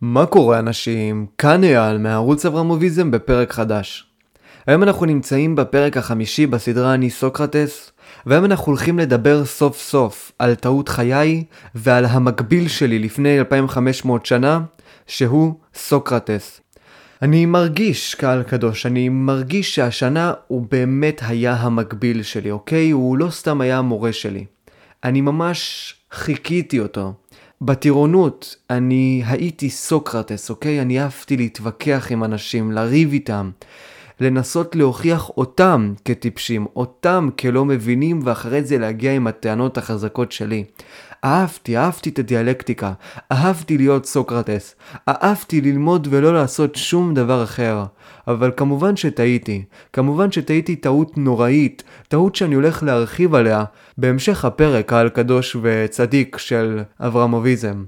מה קורה אנשים? כאן אייל מערוץ אברמוביזם בפרק חדש. היום אנחנו נמצאים בפרק החמישי בסדרה אני סוקרטס, והיום אנחנו הולכים לדבר סוף סוף על טעות חיי ועל המקביל שלי לפני 2500 שנה, שהוא סוקרטס. אני מרגיש, קהל קדוש, אני מרגיש שהשנה הוא באמת היה המקביל שלי, אוקיי? הוא לא סתם היה המורה שלי. אני ממש חיכיתי אותו. בטירונות אני הייתי סוקרטס, אוקיי? אני אהבתי להתווכח עם אנשים, לריב איתם, לנסות להוכיח אותם כטיפשים, אותם כלא מבינים, ואחרי זה להגיע עם הטענות החזקות שלי. אהבתי, אהבתי את הדיאלקטיקה, אהבתי להיות סוקרטס, אהבתי ללמוד ולא לעשות שום דבר אחר. אבל כמובן שטעיתי, כמובן שטעיתי טעות נוראית, טעות שאני הולך להרחיב עליה בהמשך הפרק על קדוש וצדיק של אברמוביזם.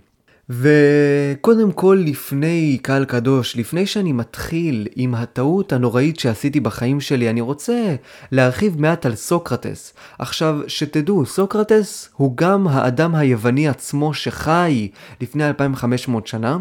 וקודם כל לפני קהל קדוש, לפני שאני מתחיל עם הטעות הנוראית שעשיתי בחיים שלי, אני רוצה להרחיב מעט על סוקרטס. עכשיו, שתדעו, סוקרטס הוא גם האדם היווני עצמו שחי לפני 2500 שנה,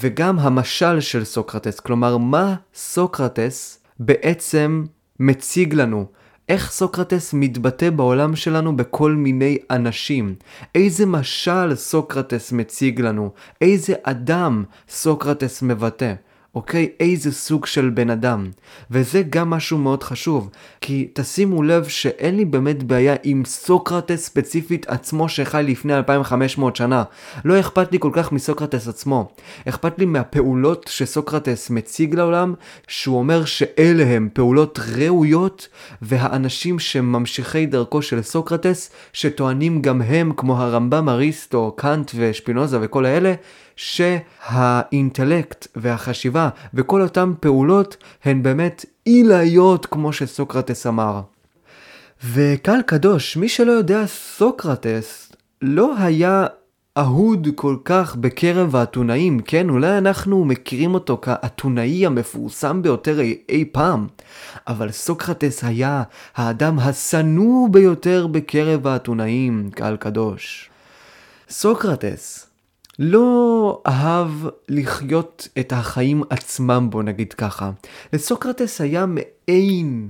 וגם המשל של סוקרטס. כלומר, מה סוקרטס בעצם מציג לנו? איך סוקרטס מתבטא בעולם שלנו בכל מיני אנשים. איזה משל סוקרטס מציג לנו. איזה אדם סוקרטס מבטא. אוקיי? איזה סוג של בן אדם. וזה גם משהו מאוד חשוב, כי תשימו לב שאין לי באמת בעיה עם סוקרטס ספציפית עצמו שחי לפני 2500 שנה. לא אכפת לי כל כך מסוקרטס עצמו. אכפת לי מהפעולות שסוקרטס מציג לעולם, שהוא אומר שאלה הם פעולות ראויות, והאנשים שממשיכי דרכו של סוקרטס, שטוענים גם הם, כמו הרמב"ם, אריסטו, קאנט ושפינוזה וכל האלה, שהאינטלקט והחשיבה וכל אותן פעולות הן באמת עילאיות כמו שסוקרטס אמר. וקהל קדוש, מי שלא יודע, סוקרטס לא היה אהוד כל כך בקרב האתונאים, כן? אולי אנחנו מכירים אותו כאתונאי המפורסם ביותר אי, אי פעם, אבל סוקרטס היה האדם השנוא ביותר בקרב האתונאים, קהל קדוש. סוקרטס לא אהב לחיות את החיים עצמם, בוא נגיד ככה. לסוקרטס היה מעין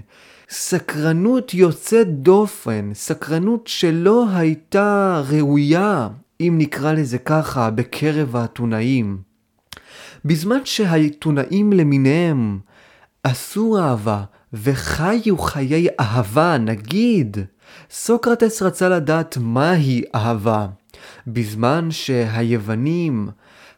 סקרנות יוצאת דופן, סקרנות שלא הייתה ראויה, אם נקרא לזה ככה, בקרב האתונאים. בזמן שהאתונאים למיניהם עשו אהבה וחיו חיי אהבה, נגיד, סוקרטס רצה לדעת מהי אהבה. בזמן שהיוונים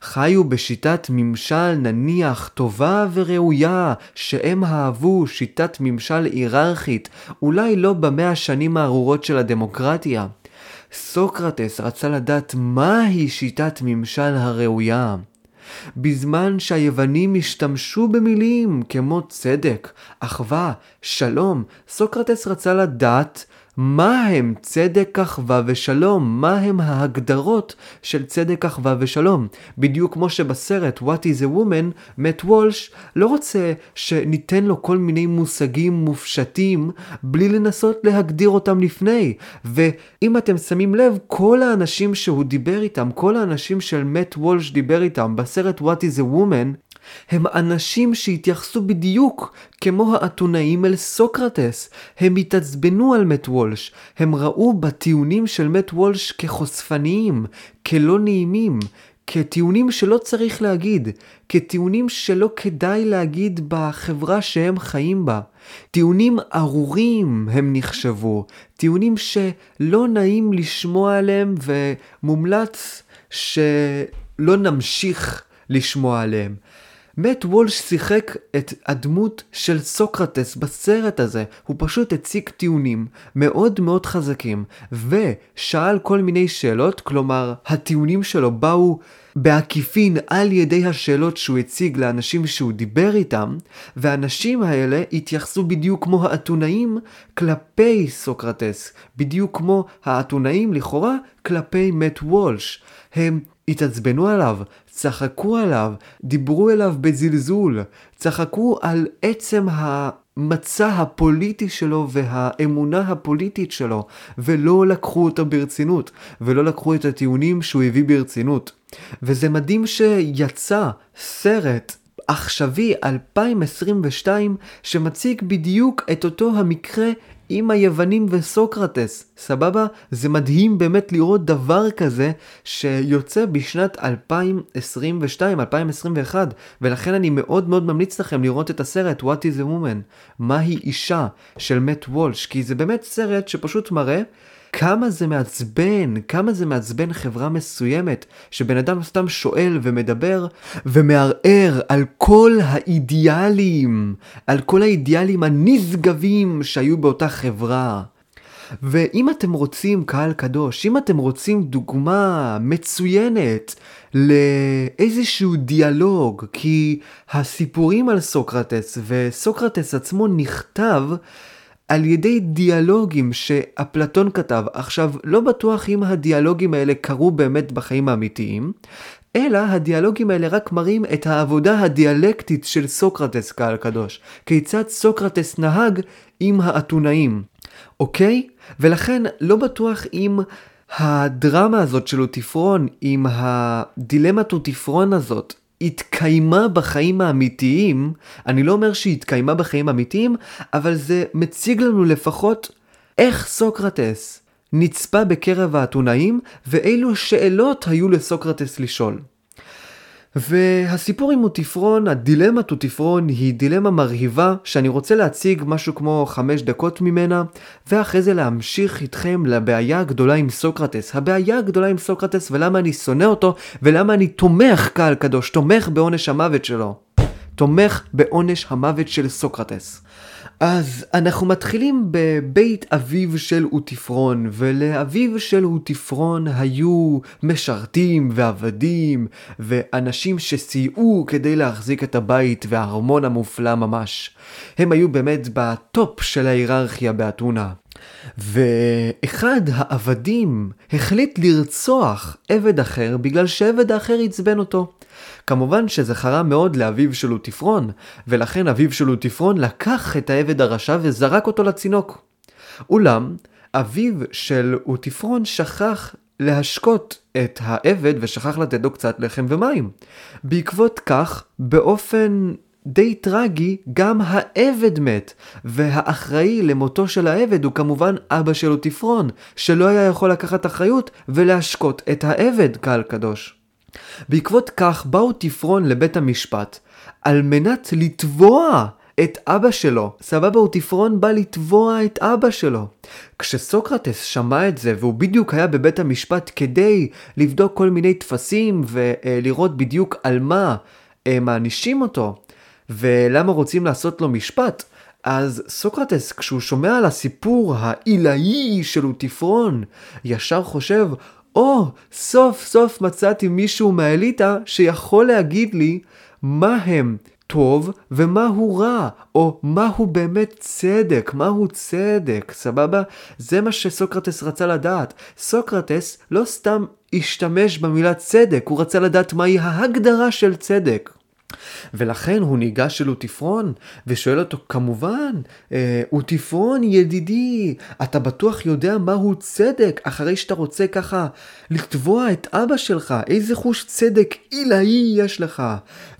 חיו בשיטת ממשל נניח טובה וראויה, שהם אהבו שיטת ממשל היררכית, אולי לא במאה השנים הארורות של הדמוקרטיה. סוקרטס רצה לדעת מהי שיטת ממשל הראויה. בזמן שהיוונים השתמשו במילים כמו צדק, אחווה, שלום, סוקרטס רצה לדעת מה הם צדק, אחווה ושלום? מה הם ההגדרות של צדק, אחווה ושלום? בדיוק כמו שבסרט What is a Woman, מאט וולש לא רוצה שניתן לו כל מיני מושגים מופשטים בלי לנסות להגדיר אותם לפני. ואם אתם שמים לב, כל האנשים שהוא דיבר איתם, כל האנשים של מאט וולש דיבר איתם בסרט What is a Woman, הם אנשים שהתייחסו בדיוק כמו האתונאים אל סוקרטס. הם התעצבנו על מת וולש. הם ראו בטיעונים של מת וולש כחושפניים, כלא נעימים, כטיעונים שלא צריך להגיד, כטיעונים שלא כדאי להגיד בחברה שהם חיים בה. טיעונים ארורים הם נחשבו, טיעונים שלא נעים לשמוע עליהם ומומלץ שלא נמשיך לשמוע עליהם. מאט וולש שיחק את הדמות של סוקרטס בסרט הזה, הוא פשוט הציג טיעונים מאוד מאוד חזקים, ושאל כל מיני שאלות, כלומר, הטיעונים שלו באו בעקיפין על ידי השאלות שהוא הציג לאנשים שהוא דיבר איתם, והאנשים האלה התייחסו בדיוק כמו האתונאים כלפי סוקרטס, בדיוק כמו האתונאים לכאורה כלפי מאט וולש. הם התעצבנו עליו, צחקו עליו, דיברו אליו בזלזול, צחקו על עצם המצע הפוליטי שלו והאמונה הפוליטית שלו, ולא לקחו אותו ברצינות, ולא לקחו את הטיעונים שהוא הביא ברצינות. וזה מדהים שיצא סרט עכשווי 2022 שמציג בדיוק את אותו המקרה עם היוונים וסוקרטס, סבבה? זה מדהים באמת לראות דבר כזה שיוצא בשנת 2022-2021 ולכן אני מאוד מאוד ממליץ לכם לראות את הסרט What is a Woman, מהי אישה של מאט וולש, כי זה באמת סרט שפשוט מראה כמה זה מעצבן, כמה זה מעצבן חברה מסוימת, שבן אדם סתם שואל ומדבר ומערער על כל האידיאלים, על כל האידיאלים הנשגבים שהיו באותה חברה. ואם אתם רוצים קהל קדוש, אם אתם רוצים דוגמה מצוינת לאיזשהו דיאלוג, כי הסיפורים על סוקרטס וסוקרטס עצמו נכתב על ידי דיאלוגים שאפלטון כתב. עכשיו, לא בטוח אם הדיאלוגים האלה קרו באמת בחיים האמיתיים, אלא הדיאלוגים האלה רק מראים את העבודה הדיאלקטית של סוקרטס קהל קדוש. כיצד סוקרטס נהג עם האתונאים, אוקיי? ולכן לא בטוח אם הדרמה הזאת של אוטיפרון, עם הדילמת אוטיפרון הזאת, התקיימה בחיים האמיתיים, אני לא אומר שהיא התקיימה בחיים האמיתיים, אבל זה מציג לנו לפחות איך סוקרטס נצפה בקרב האתונאים, ואילו שאלות היו לסוקרטס לשאול. והסיפור עם אוטיפרון, הדילמת אוטיפרון היא דילמה מרהיבה שאני רוצה להציג משהו כמו חמש דקות ממנה ואחרי זה להמשיך איתכם לבעיה הגדולה עם סוקרטס. הבעיה הגדולה עם סוקרטס ולמה אני שונא אותו ולמה אני תומך קהל קדוש, תומך בעונש המוות שלו. תומך בעונש המוות של סוקרטס. אז אנחנו מתחילים בבית אביו של אוטיפרון, ולאביו של אוטיפרון היו משרתים ועבדים, ואנשים שסייעו כדי להחזיק את הבית והארמון המופלא ממש. הם היו באמת בטופ של ההיררכיה באתונה. ואחד העבדים החליט לרצוח עבד אחר בגלל שעבד האחר עצבן אותו. כמובן שזה חרם מאוד לאביו של אוטיפרון, ולכן אביו של אוטיפרון לקח את העבד הרשע וזרק אותו לצינוק. אולם, אביו של אוטיפרון שכח להשקות את העבד ושכח לתת לו קצת לחם ומים. בעקבות כך, באופן די טרגי, גם העבד מת, והאחראי למותו של העבד הוא כמובן אבא של אוטיפרון, שלא היה יכול לקחת אחריות ולהשקות את העבד, קהל קדוש. בעקבות כך באו תפרון לבית המשפט על מנת לתבוע את אבא שלו. סבבה, הוא תפרון בא לתבוע את אבא שלו. כשסוקרטס שמע את זה, והוא בדיוק היה בבית המשפט כדי לבדוק כל מיני טפסים ולראות בדיוק על מה מענישים אותו, ולמה רוצים לעשות לו משפט, אז סוקרטס, כשהוא שומע על הסיפור העילאי של אוטיפרון, ישר חושב, או, oh, סוף סוף מצאתי מישהו מהאליטה שיכול להגיד לי מה הם טוב ומהו רע, או מהו באמת צדק, מהו צדק, סבבה? זה מה שסוקרטס רצה לדעת. סוקרטס לא סתם השתמש במילה צדק, הוא רצה לדעת מהי ההגדרה של צדק. ולכן הוא ניגש אל אוטיפרון ושואל אותו כמובן, אה, אוטיפרון ידידי, אתה בטוח יודע מהו צדק אחרי שאתה רוצה ככה לתבוע את אבא שלך, איזה חוש צדק עילאי יש לך.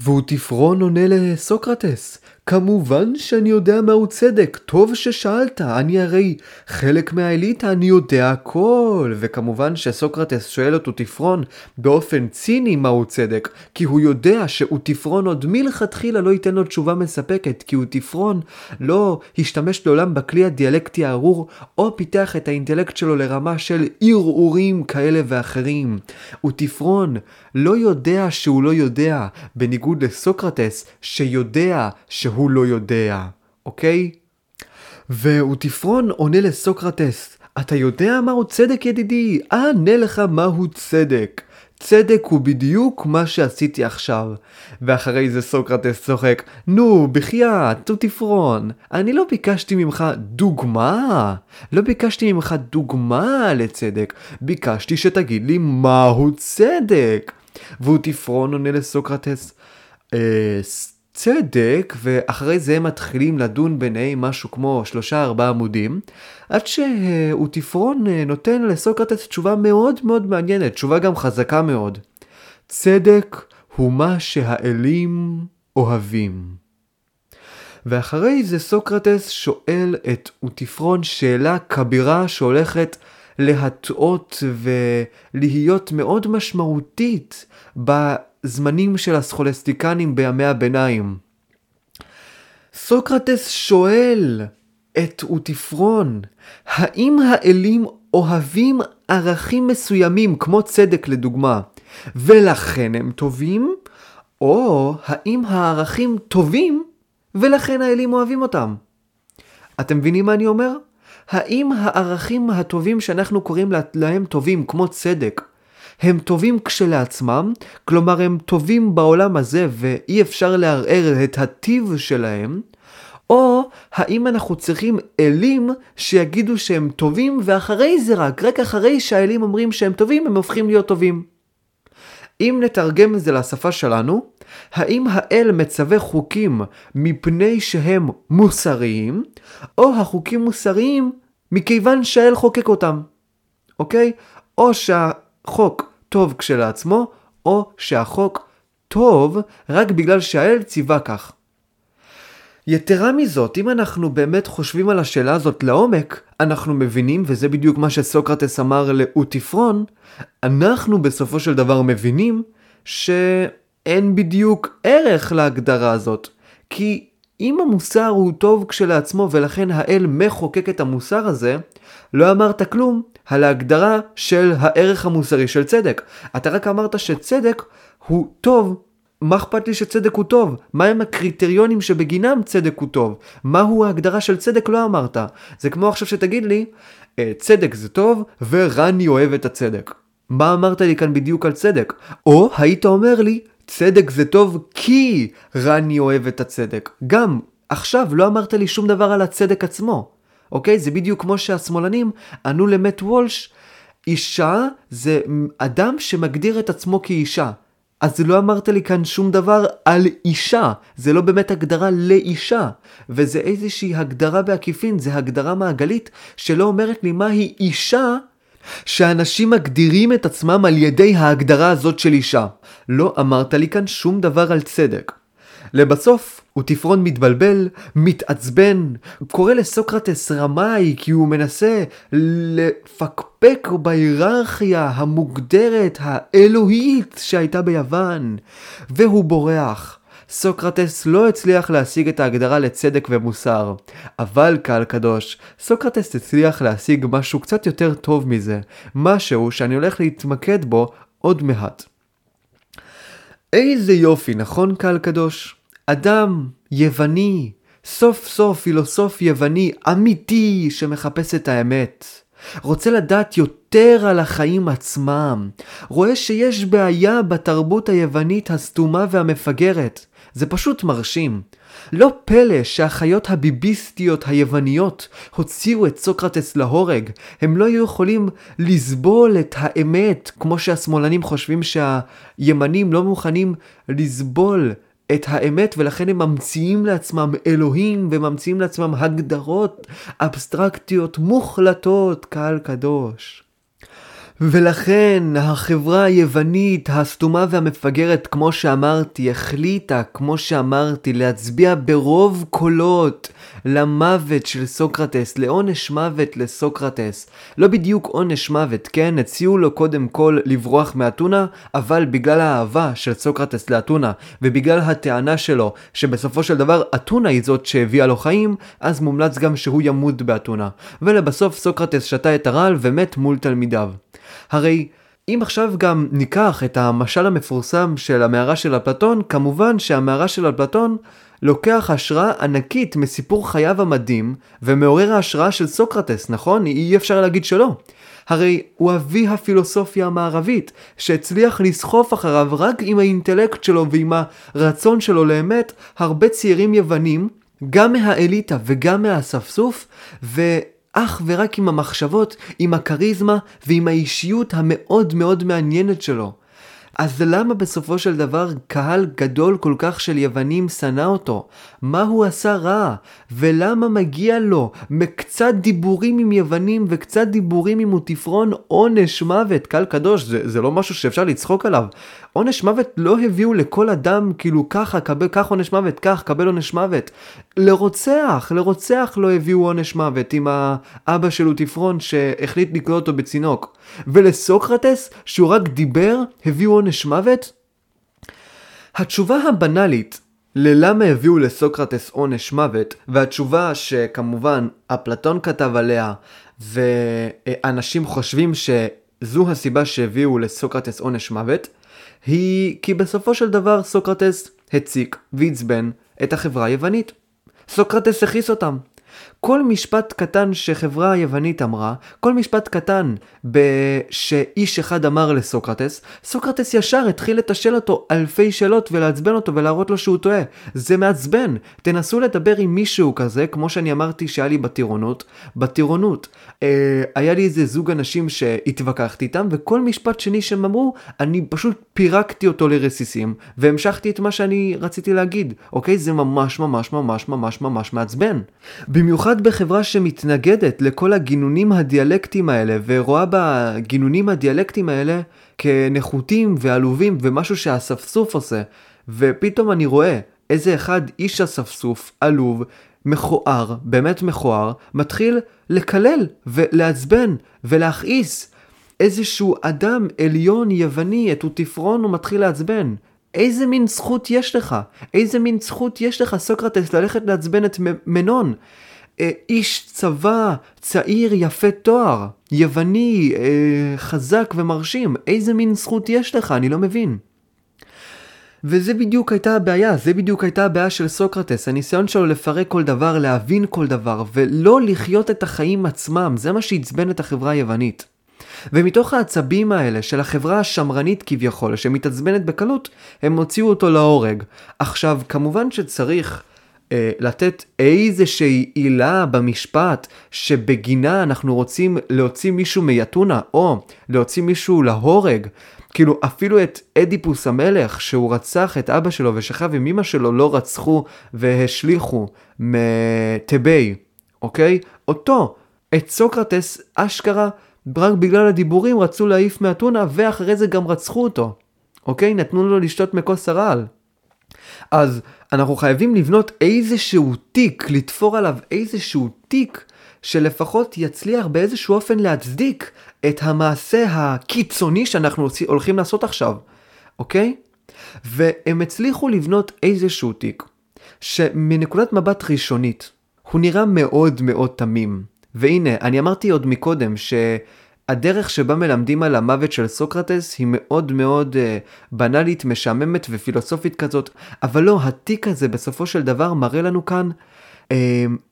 ואוטיפרון עונה לסוקרטס, כמובן שאני יודע מהו צדק, טוב ששאלת, אני הרי חלק מהאליטה, אני יודע הכל. וכמובן שסוקרטס שואל את אוטיפרון באופן ציני מהו צדק, כי הוא יודע שאוטיפרון עוד מלכתחילה לא ייתן לו תשובה מספקת, כי אוטיפרון לא השתמש לעולם בכלי הדיאלקטי הארור, או פיתח את האינטלקט שלו לרמה של ערעורים כאלה ואחרים. אוטיפרון לא יודע שהוא לא יודע, בניגוד לסוקרטס שיודע שהוא לא יודע, אוקיי? ואוטיפרון עונה לסוקרטס, אתה יודע מהו צדק ידידי? אענה לך מהו צדק. צדק הוא בדיוק מה שעשיתי עכשיו. ואחרי זה סוקרטס צוחק, נו, בחייאת, טוטיפרון, אני לא ביקשתי ממך דוגמה. לא ביקשתי ממך דוגמה לצדק, ביקשתי שתגיד לי מהו צדק. והוא תפרון עונה לסוקרטס, אה, צדק, ואחרי זה הם מתחילים לדון ביניהם משהו כמו שלושה ארבעה עמודים, עד שאוטיפרון נותן לסוקרטס תשובה מאוד מאוד מעניינת, תשובה גם חזקה מאוד. צדק הוא מה שהאלים אוהבים. ואחרי זה סוקרטס שואל את אוטיפרון שאלה כבירה שהולכת להטעות ולהיות מאוד משמעותית בזמנים של הסכולסטיקנים בימי הביניים. סוקרטס שואל את אוטיפרון, האם האלים אוהבים ערכים מסוימים, כמו צדק לדוגמה, ולכן הם טובים, או האם הערכים טובים ולכן האלים אוהבים אותם. אתם מבינים מה אני אומר? האם הערכים הטובים שאנחנו קוראים להם טובים, כמו צדק, הם טובים כשלעצמם, כלומר הם טובים בעולם הזה ואי אפשר לערער את הטיב שלהם, או האם אנחנו צריכים אלים שיגידו שהם טובים ואחרי זה רק, רק אחרי שהאלים אומרים שהם טובים, הם הופכים להיות טובים. אם נתרגם את זה לשפה שלנו, האם האל מצווה חוקים מפני שהם מוסריים, או החוקים מוסריים מכיוון שהאל חוקק אותם, אוקיי? או שהחוק טוב כשלעצמו, או שהחוק טוב רק בגלל שהאל ציווה כך. יתרה מזאת, אם אנחנו באמת חושבים על השאלה הזאת לעומק, אנחנו מבינים, וזה בדיוק מה שסוקרטס אמר לאוטיפרון, אנחנו בסופו של דבר מבינים שאין בדיוק ערך להגדרה הזאת. כי אם המוסר הוא טוב כשלעצמו ולכן האל מחוקק את המוסר הזה, לא אמרת כלום על ההגדרה של הערך המוסרי של צדק. אתה רק אמרת שצדק הוא טוב מה אכפת לי שצדק הוא טוב? מהם הקריטריונים שבגינם צדק הוא טוב? מהו ההגדרה של צדק לא אמרת. זה כמו עכשיו שתגיד לי, אה, צדק זה טוב ורני אוהב את הצדק. מה אמרת לי כאן בדיוק על צדק? או היית אומר לי, צדק זה טוב כי רני אוהב את הצדק. גם, עכשיו לא אמרת לי שום דבר על הצדק עצמו. אוקיי? זה בדיוק כמו שהשמאלנים ענו למט וולש, אישה זה אדם שמגדיר את עצמו כאישה. אז לא אמרת לי כאן שום דבר על אישה, זה לא באמת הגדרה לאישה, וזה איזושהי הגדרה בעקיפין, זה הגדרה מעגלית שלא אומרת לי מהי אישה שאנשים מגדירים את עצמם על ידי ההגדרה הזאת של אישה. לא אמרת לי כאן שום דבר על צדק. לבסוף, תפרון מתבלבל, מתעצבן, קורא לסוקרטס רמאי כי הוא מנסה לפקפק בהיררכיה המוגדרת האלוהית שהייתה ביוון, והוא בורח. סוקרטס לא הצליח להשיג את ההגדרה לצדק ומוסר. אבל קהל קדוש, סוקרטס הצליח להשיג משהו קצת יותר טוב מזה, משהו שאני הולך להתמקד בו עוד מעט. איזה יופי, נכון קהל קדוש? אדם יווני, סוף סוף פילוסוף יווני אמיתי שמחפש את האמת. רוצה לדעת יותר על החיים עצמם. רואה שיש בעיה בתרבות היוונית הסתומה והמפגרת. זה פשוט מרשים. לא פלא שהחיות הביביסטיות היווניות הוציאו את סוקרטס להורג. הם לא היו יכולים לסבול את האמת, כמו שהשמאלנים חושבים שהימנים לא מוכנים לסבול את האמת ולכן הם ממציאים לעצמם אלוהים וממציאים לעצמם הגדרות אבסטרקטיות מוחלטות קהל קדוש. ולכן החברה היוונית הסתומה והמפגרת, כמו שאמרתי, החליטה, כמו שאמרתי, להצביע ברוב קולות למוות של סוקרטס, לעונש מוות לסוקרטס. לא בדיוק עונש מוות, כן? הציעו לו קודם כל לברוח מאתונה, אבל בגלל האהבה של סוקרטס לאתונה, ובגלל הטענה שלו שבסופו של דבר אתונה היא זאת שהביאה לו חיים, אז מומלץ גם שהוא ימות באתונה. ולבסוף סוקרטס שתה את הרעל ומת מול תלמידיו. הרי אם עכשיו גם ניקח את המשל המפורסם של המערה של אפלטון, כמובן שהמערה של אפלטון לוקח השראה ענקית מסיפור חייו המדהים ומעורר ההשראה של סוקרטס, נכון? אי אפשר להגיד שלא. הרי הוא אבי הפילוסופיה המערבית, שהצליח לסחוף אחריו רק עם האינטלקט שלו ועם הרצון שלו לאמת הרבה צעירים יוונים, גם מהאליטה וגם מהאספסוף, ו... אך ורק עם המחשבות, עם הכריזמה ועם האישיות המאוד מאוד מעניינת שלו. אז למה בסופו של דבר קהל גדול כל כך של יוונים שנא אותו? מה הוא עשה רע? ולמה מגיע לו מקצת דיבורים עם יוונים וקצת דיבורים עם מוטיפרון עונש מוות? קהל קדוש, זה, זה לא משהו שאפשר לצחוק עליו. עונש מוות לא הביאו לכל אדם כאילו ככה, קבל, קח עונש מוות, קח, קבל עונש מוות. לרוצח, לרוצח לא הביאו עונש מוות עם האבא של לוטיפרון שהחליט לקרוא אותו בצינוק. ולסוקרטס, שהוא רק דיבר, הביאו עונש מוות? התשובה הבנאלית ללמה הביאו לסוקרטס עונש מוות, והתשובה שכמובן אפלטון כתב עליה, ואנשים חושבים שזו הסיבה שהביאו לסוקרטס עונש מוות, היא כי בסופו של דבר סוקרטס הציק ועצבן את החברה היוונית. סוקרטס הכעיס אותם. כל משפט קטן שחברה היוונית אמרה, כל משפט קטן שאיש אחד אמר לסוקרטס, סוקרטס ישר התחיל לתשל אותו אלפי שאלות ולעצבן אותו ולהראות לו שהוא טועה. זה מעצבן. תנסו לדבר עם מישהו כזה, כמו שאני אמרתי שהיה לי בטירונות. בטירונות, אה, היה לי איזה זוג אנשים שהתווכחתי איתם, וכל משפט שני שהם אמרו, אני פשוט פירקתי אותו לרסיסים, והמשכתי את מה שאני רציתי להגיד. אוקיי? זה ממש ממש ממש ממש ממש מעצבן. במיוחד בחברה שמתנגדת לכל הגינונים הדיאלקטיים האלה, ורואה בגינונים הדיאלקטיים האלה כנחותים ועלובים ומשהו שהאספסוף עושה. ופתאום אני רואה איזה אחד איש אספסוף, עלוב, מכוער, באמת מכוער, מתחיל לקלל ולעצבן ולהכעיס. איזשהו אדם עליון יווני, את אוטיפרון הוא מתחיל לעצבן. איזה מין זכות יש לך? איזה מין זכות יש לך, סוקרטס, ללכת לעצבן את מנון? איש צבא, צעיר, יפה תואר, יווני, אה, חזק ומרשים, איזה מין זכות יש לך? אני לא מבין. וזה בדיוק הייתה הבעיה, זה בדיוק הייתה הבעיה של סוקרטס, הניסיון שלו לפרק כל דבר, להבין כל דבר, ולא לחיות את החיים עצמם, זה מה שעצבן את החברה היוונית. ומתוך העצבים האלה של החברה השמרנית כביכול, שמתעצבנת בקלות, הם הוציאו אותו להורג. עכשיו, כמובן שצריך לתת איזושהי עילה במשפט שבגינה אנחנו רוצים להוציא מישהו מיתונה, או להוציא מישהו להורג. כאילו אפילו את אדיפוס המלך שהוא רצח את אבא שלו ושכב עם אמא שלו לא רצחו והשליכו מטבי, אוקיי? אותו, את סוקרטס אשכרה רק בגלל הדיבורים רצו להעיף מאתונה ואחרי זה גם רצחו אותו, אוקיי? נתנו לו לשתות מכוס הרעל. אז אנחנו חייבים לבנות איזשהו תיק, לתפור עליו איזשהו תיק שלפחות יצליח באיזשהו אופן להצדיק את המעשה הקיצוני שאנחנו הולכים לעשות עכשיו, אוקיי? והם הצליחו לבנות איזשהו תיק שמנקודת מבט ראשונית הוא נראה מאוד מאוד תמים. והנה, אני אמרתי עוד מקודם ש... הדרך שבה מלמדים על המוות של סוקרטס היא מאוד מאוד uh, בנאלית, משעממת ופילוסופית כזאת, אבל לא, התיק הזה בסופו של דבר מראה לנו כאן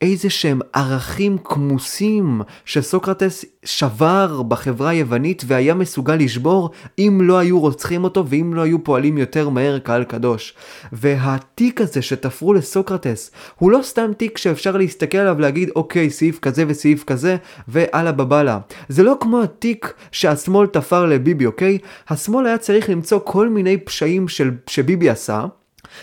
איזה שהם ערכים כמוסים שסוקרטס שבר בחברה היוונית והיה מסוגל לשבור אם לא היו רוצחים אותו ואם לא היו פועלים יותר מהר קהל קדוש. והתיק הזה שתפרו לסוקרטס הוא לא סתם תיק שאפשר להסתכל עליו ולהגיד אוקיי סעיף כזה וסעיף כזה ואללה בבאללה. זה לא כמו התיק שהשמאל תפר לביבי אוקיי? השמאל היה צריך למצוא כל מיני פשעים של, שביבי עשה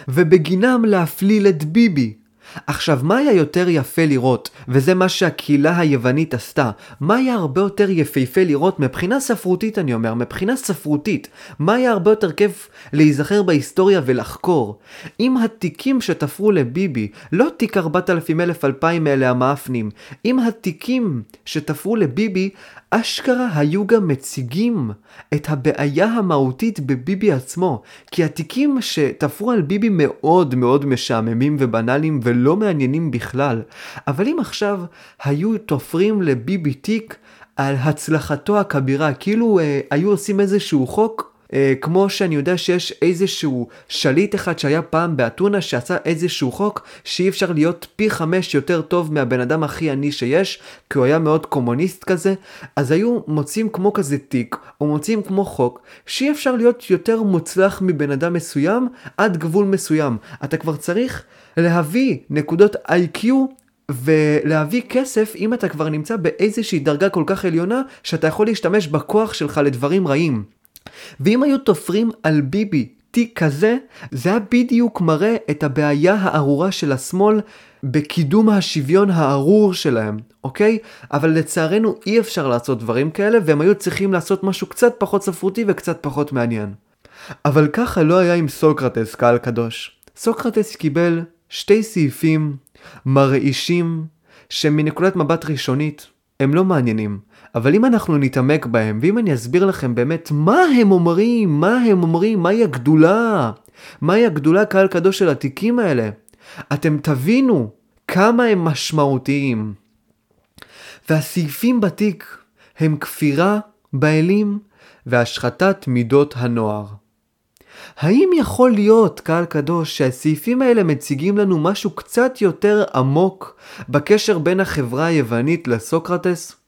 ובגינם להפליל את ביבי. עכשיו, מה היה יותר יפה לראות, וזה מה שהקהילה היוונית עשתה, מה היה הרבה יותר יפהפה לראות מבחינה ספרותית אני אומר, מבחינה ספרותית, מה היה הרבה יותר כיף להיזכר בהיסטוריה ולחקור? אם התיקים שתפרו לביבי, לא תיק 4,000 אלף 2,000 אלה המאפנים, אם התיקים שתפרו לביבי אשכרה היו גם מציגים את הבעיה המהותית בביבי עצמו, כי התיקים שתפרו על ביבי מאוד מאוד משעממים ובנאליים ולא מעניינים בכלל, אבל אם עכשיו היו תופרים לביבי תיק על הצלחתו הכבירה, כאילו אה, היו עושים איזשהו חוק כמו שאני יודע שיש איזשהו שליט אחד שהיה פעם באתונה שעשה איזשהו חוק שאי אפשר להיות פי חמש יותר טוב מהבן אדם הכי עני שיש, כי הוא היה מאוד קומוניסט כזה, אז היו מוצאים כמו כזה תיק, או מוצאים כמו חוק, שאי אפשר להיות יותר מוצלח מבן אדם מסוים עד גבול מסוים. אתה כבר צריך להביא נקודות איי-קיו ולהביא כסף אם אתה כבר נמצא באיזושהי דרגה כל כך עליונה שאתה יכול להשתמש בכוח שלך לדברים רעים. ואם היו תופרים על ביבי תיק כזה, זה היה בדיוק מראה את הבעיה הארורה של השמאל בקידום השוויון הארור שלהם, אוקיי? אבל לצערנו אי אפשר לעשות דברים כאלה, והם היו צריכים לעשות משהו קצת פחות ספרותי וקצת פחות מעניין. אבל ככה לא היה עם סוקרטס, קהל קדוש. סוקרטס קיבל שתי סעיפים מרעישים, שמנקודת מבט ראשונית הם לא מעניינים. אבל אם אנחנו נתעמק בהם, ואם אני אסביר לכם באמת מה הם אומרים, מה הם אומרים, מהי הגדולה, מהי הגדולה קהל קדוש של התיקים האלה, אתם תבינו כמה הם משמעותיים. והסעיפים בתיק הם כפירה באלים והשחתת מידות הנוער. האם יכול להיות, קהל קדוש, שהסעיפים האלה מציגים לנו משהו קצת יותר עמוק בקשר בין החברה היוונית לסוקרטס?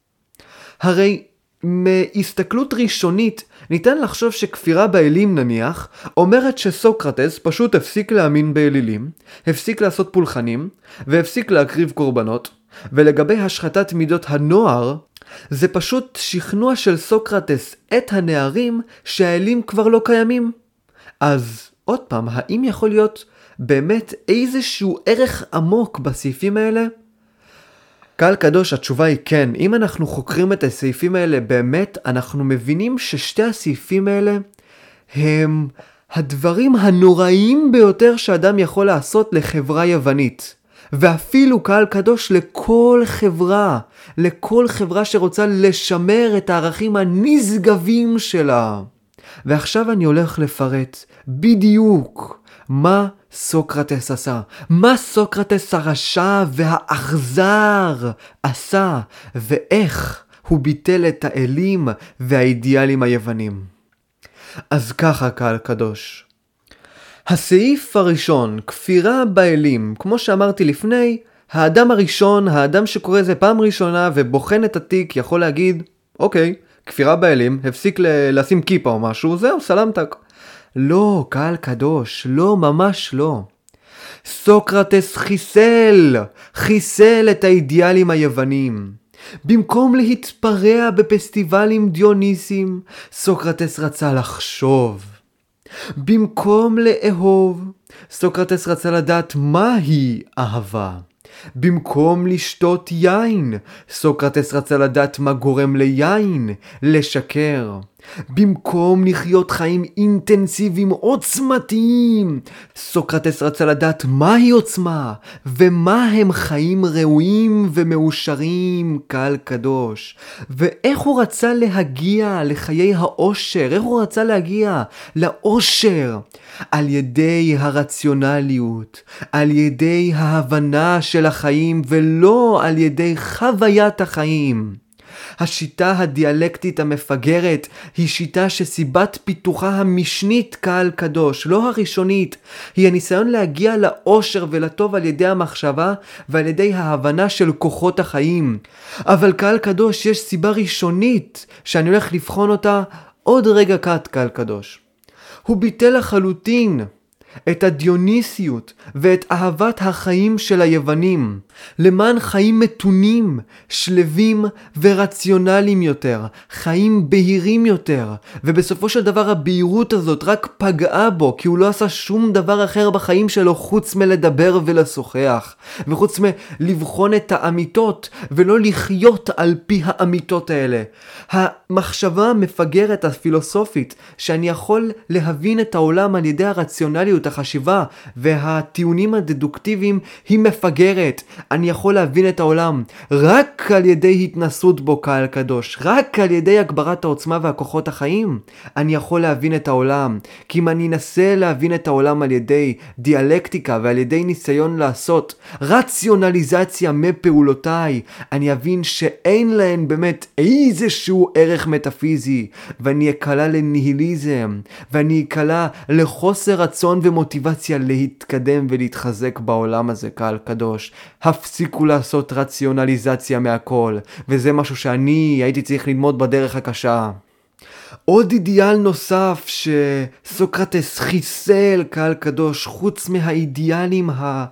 הרי מהסתכלות ראשונית ניתן לחשוב שכפירה באלים נניח אומרת שסוקרטס פשוט הפסיק להאמין באלילים, הפסיק לעשות פולחנים והפסיק להקריב קורבנות ולגבי השחתת מידות הנוער זה פשוט שכנוע של סוקרטס את הנערים שהאלים כבר לא קיימים. אז עוד פעם, האם יכול להיות באמת איזשהו ערך עמוק בסעיפים האלה? קהל קדוש, התשובה היא כן. אם אנחנו חוקרים את הסעיפים האלה באמת, אנחנו מבינים ששתי הסעיפים האלה הם הדברים הנוראיים ביותר שאדם יכול לעשות לחברה יוונית. ואפילו קהל קדוש לכל חברה, לכל חברה שרוצה לשמר את הערכים הנשגבים שלה. ועכשיו אני הולך לפרט בדיוק מה סוקרטס עשה. מה סוקרטס הרשע והאכזר עשה, ואיך הוא ביטל את האלים והאידיאלים היוונים. אז ככה, קהל קדוש. הסעיף הראשון, כפירה באלים, כמו שאמרתי לפני, האדם הראשון, האדם שקורא זה פעם ראשונה ובוחן את התיק, יכול להגיד, אוקיי, כפירה באלים, הפסיק ל- לשים כיפה או משהו, זהו, סלמתק. לא, קהל קדוש, לא, ממש לא. סוקרטס חיסל, חיסל את האידיאלים היוונים. במקום להתפרע בפסטיבלים דיוניסים, סוקרטס רצה לחשוב. במקום לאהוב, סוקרטס רצה לדעת מהי אהבה. במקום לשתות יין, סוקרטס רצה לדעת מה גורם ליין לשקר. במקום לחיות חיים אינטנסיביים עוצמתיים, סוקרטס רצה לדעת מהי עוצמה, ומה הם חיים ראויים ומאושרים, קהל קדוש. ואיך הוא רצה להגיע לחיי האושר, איך הוא רצה להגיע לאושר. על ידי הרציונליות, על ידי ההבנה של החיים, ולא על ידי חוויית החיים. השיטה הדיאלקטית המפגרת היא שיטה שסיבת פיתוחה המשנית קהל קדוש, לא הראשונית, היא הניסיון להגיע לאושר ולטוב על ידי המחשבה ועל ידי ההבנה של כוחות החיים. אבל קהל קדוש יש סיבה ראשונית שאני הולך לבחון אותה עוד רגע קט קהל קדוש. הוא ביטל לחלוטין את הדיוניסיות ואת אהבת החיים של היוונים, למען חיים מתונים, שלווים ורציונליים יותר, חיים בהירים יותר, ובסופו של דבר הבהירות הזאת רק פגעה בו, כי הוא לא עשה שום דבר אחר בחיים שלו חוץ מלדבר ולשוחח, וחוץ מלבחון את האמיתות, ולא לחיות על פי האמיתות האלה. המחשבה המפגרת הפילוסופית, שאני יכול להבין את העולם על ידי הרציונליות, החשיבה והטיעונים הדדוקטיביים היא מפגרת. אני יכול להבין את העולם רק על ידי התנסות בו קהל קדוש, רק על ידי הגברת העוצמה והכוחות החיים. אני יכול להבין את העולם, כי אם אני אנסה להבין את העולם על ידי דיאלקטיקה ועל ידי ניסיון לעשות רציונליזציה מפעולותיי, אני אבין שאין להן באמת איזשהו ערך מטאפיזי, ואני אקלע לניהיליזם, ואני אקלע לחוסר רצון ומוטיבציה. מוטיבציה להתקדם ולהתחזק בעולם הזה, קהל קדוש. הפסיקו לעשות רציונליזציה מהכל, וזה משהו שאני הייתי צריך ללמוד בדרך הקשה. עוד אידיאל נוסף שסוקרטס חיסל, קהל קדוש, חוץ מהאידיאלים ה...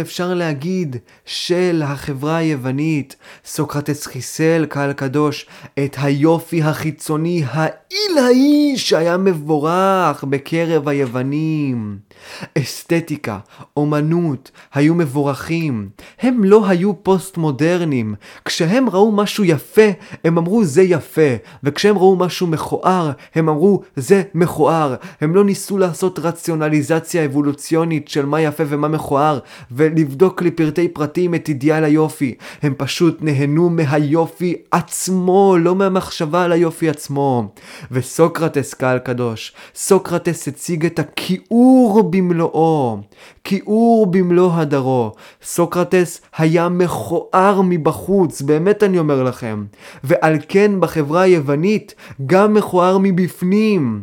אפשר להגיד של החברה היוונית. סוקרטס חיסל קהל קדוש את היופי החיצוני העילאי שהיה מבורך בקרב היוונים. אסתטיקה, אומנות, היו מבורכים. הם לא היו פוסט מודרניים. כשהם ראו משהו יפה, הם אמרו זה יפה. וכשהם ראו משהו מכוער, הם אמרו זה מכוער. הם לא ניסו לעשות רציונליזציה אבולוציונית של מה יפה ומה מכוער, ולבדוק לפרטי פרטים את אידיאל היופי. הם פשוט נהנו מהיופי עצמו, לא מהמחשבה על היופי עצמו. וסוקרטס, קהל קדוש, סוקרטס הציג את הכיעור במלואו, כיעור במלוא הדרו. סוקרטס היה מכוער מבחוץ, באמת אני אומר לכם. ועל כן בחברה היוונית גם מכוער מבפנים.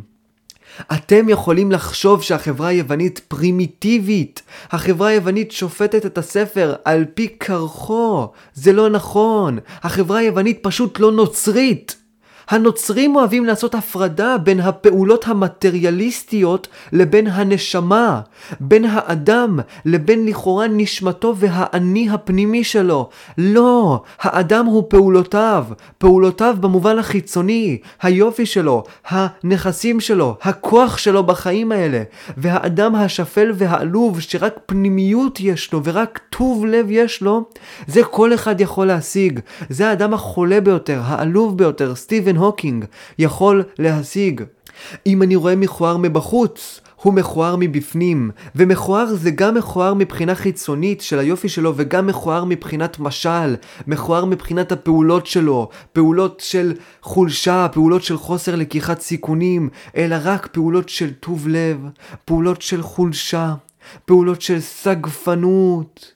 אתם יכולים לחשוב שהחברה היוונית פרימיטיבית. החברה היוונית שופטת את הספר על פי קרחו. זה לא נכון. החברה היוונית פשוט לא נוצרית. הנוצרים אוהבים לעשות הפרדה בין הפעולות המטריאליסטיות לבין הנשמה, בין האדם לבין לכאורה נשמתו והאני הפנימי שלו. לא, האדם הוא פעולותיו, פעולותיו במובן החיצוני, היופי שלו, הנכסים שלו, הכוח שלו בחיים האלה. והאדם השפל והעלוב שרק פנימיות יש לו ורק טוב לב יש לו, זה כל אחד יכול להשיג. זה האדם החולה ביותר, העלוב ביותר, סטיבן סטיבן הוקינג יכול להשיג. אם אני רואה מכוער מבחוץ, הוא מכוער מבפנים, ומכוער זה גם מכוער מבחינה חיצונית של היופי שלו וגם מכוער מבחינת משל, מכוער מבחינת הפעולות שלו, פעולות של חולשה, פעולות של חוסר לקיחת סיכונים, אלא רק פעולות של טוב לב, פעולות של חולשה, פעולות של סגפנות.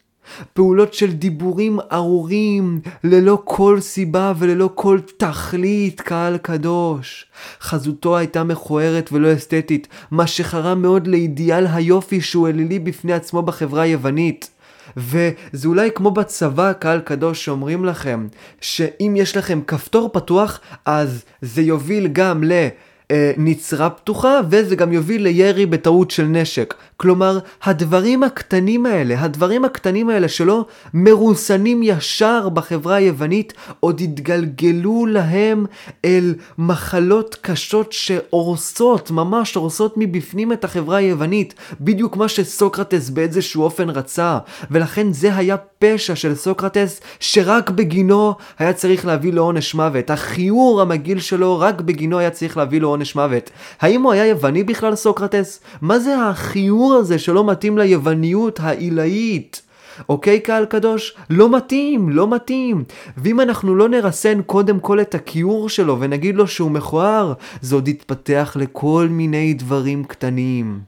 פעולות של דיבורים ארורים, ללא כל סיבה וללא כל תכלית, קהל קדוש. חזותו הייתה מכוערת ולא אסתטית, מה שחרם מאוד לאידיאל היופי שהוא אלילי בפני עצמו בחברה היוונית. וזה אולי כמו בצבא, קהל קדוש, שאומרים לכם, שאם יש לכם כפתור פתוח, אז זה יוביל גם ל... אה, נצרה פתוחה, וזה גם יוביל לירי בטעות של נשק. כלומר, הדברים הקטנים האלה, הדברים הקטנים האלה שלא מרוסנים ישר בחברה היוונית, עוד התגלגלו להם אל מחלות קשות שהורסות, ממש הורסות מבפנים את החברה היוונית, בדיוק מה שסוקרטס באיזשהו אופן רצה. ולכן זה היה פשע של סוקרטס, שרק בגינו היה צריך להביא לעונש מוות. החיור המגעיל שלו, רק בגינו היה צריך להביא לעונש מוות. האם הוא היה יווני בכלל סוקרטס? מה זה החיור הזה שלא מתאים ליווניות העילאית? אוקיי קהל קדוש? לא מתאים, לא מתאים. ואם אנחנו לא נרסן קודם כל את הכיעור שלו ונגיד לו שהוא מכוער, זה עוד יתפתח לכל מיני דברים קטנים.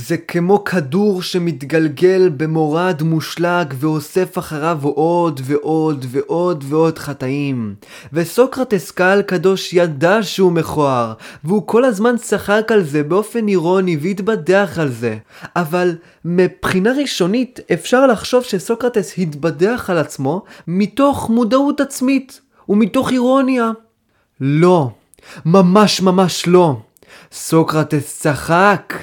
זה כמו כדור שמתגלגל במורד מושלג ואוסף אחריו עוד ועוד ועוד ועוד חטאים. וסוקרטס קהל קדוש ידע שהוא מכוער, והוא כל הזמן צחק על זה באופן אירוני והתבדח על זה. אבל מבחינה ראשונית אפשר לחשוב שסוקרטס התבדח על עצמו מתוך מודעות עצמית ומתוך אירוניה. לא, ממש ממש לא. סוקרטס צחק,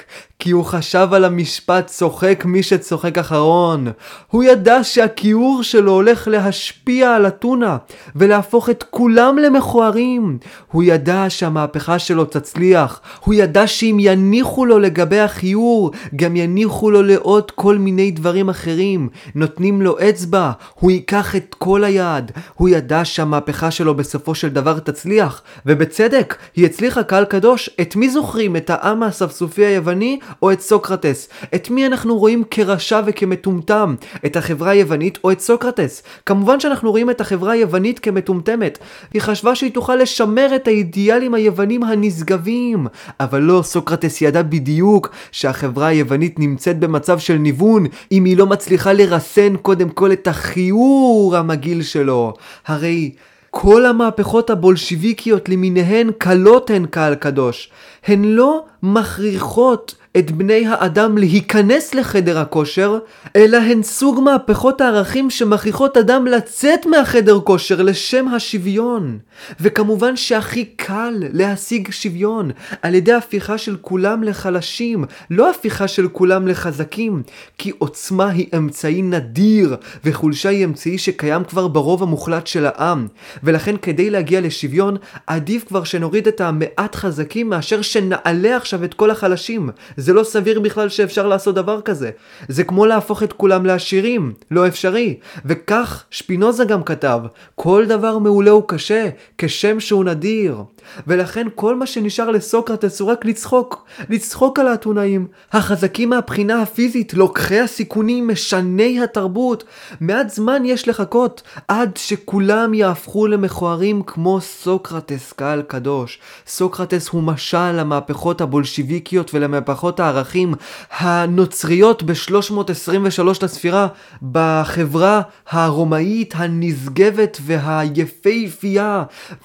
כי הוא חשב על המשפט צוחק מי שצוחק אחרון. הוא ידע שהכיעור שלו הולך להשפיע על אתונה ולהפוך את כולם למכוערים. הוא ידע שהמהפכה שלו תצליח. הוא ידע שאם יניחו לו לגבי הכיעור, גם יניחו לו לעוד כל מיני דברים אחרים. נותנים לו אצבע, הוא ייקח את כל היד. הוא ידע שהמהפכה שלו בסופו של דבר תצליח, ובצדק, היא הצליחה קהל קדוש. את מי זוכרים? את העם האספסופי היווני או את סוקרטס? את מי אנחנו רואים כרשע וכמטומטם? את החברה היוונית או את סוקרטס? כמובן שאנחנו רואים את החברה היוונית כמטומטמת. היא חשבה שהיא תוכל לשמר את האידיאלים היוונים הנשגבים. אבל לא, סוקרטס ידע בדיוק שהחברה היוונית נמצאת במצב של ניוון, אם היא לא מצליחה לרסן קודם כל את החיור המגעיל שלו. הרי... כל המהפכות הבולשיביקיות למיניהן קלות הן קהל קדוש. הן לא מכריחות את בני האדם להיכנס לחדר הכושר, אלא הן סוג מהפכות הערכים שמכריחות אדם לצאת מהחדר כושר לשם השוויון. וכמובן שהכי קל להשיג שוויון על ידי הפיכה של כולם לחלשים, לא הפיכה של כולם לחזקים, כי עוצמה היא אמצעי נדיר, וחולשה היא אמצעי שקיים כבר ברוב המוחלט של העם. ולכן כדי להגיע לשוויון, עדיף כבר שנוריד את המעט חזקים מאשר שנעלה עכשיו את כל החלשים. זה לא סביר בכלל שאפשר לעשות דבר כזה. זה כמו להפוך את כולם לעשירים, לא אפשרי. וכך שפינוזה גם כתב, כל דבר מעולה הוא קשה, כשם שהוא נדיר. ולכן כל מה שנשאר לסוקרטס הוא רק לצחוק, לצחוק על האתונאים, החזקים מהבחינה הפיזית, לוקחי הסיכונים, משני התרבות. מעט זמן יש לחכות עד שכולם יהפכו למכוערים כמו סוקרטס קהל קדוש. סוקרטס הוא משל למהפכות הבולשיביקיות ולמהפכות הערכים הנוצריות ב-323 לספירה בחברה הרומאית הנשגבת והיפהפייה,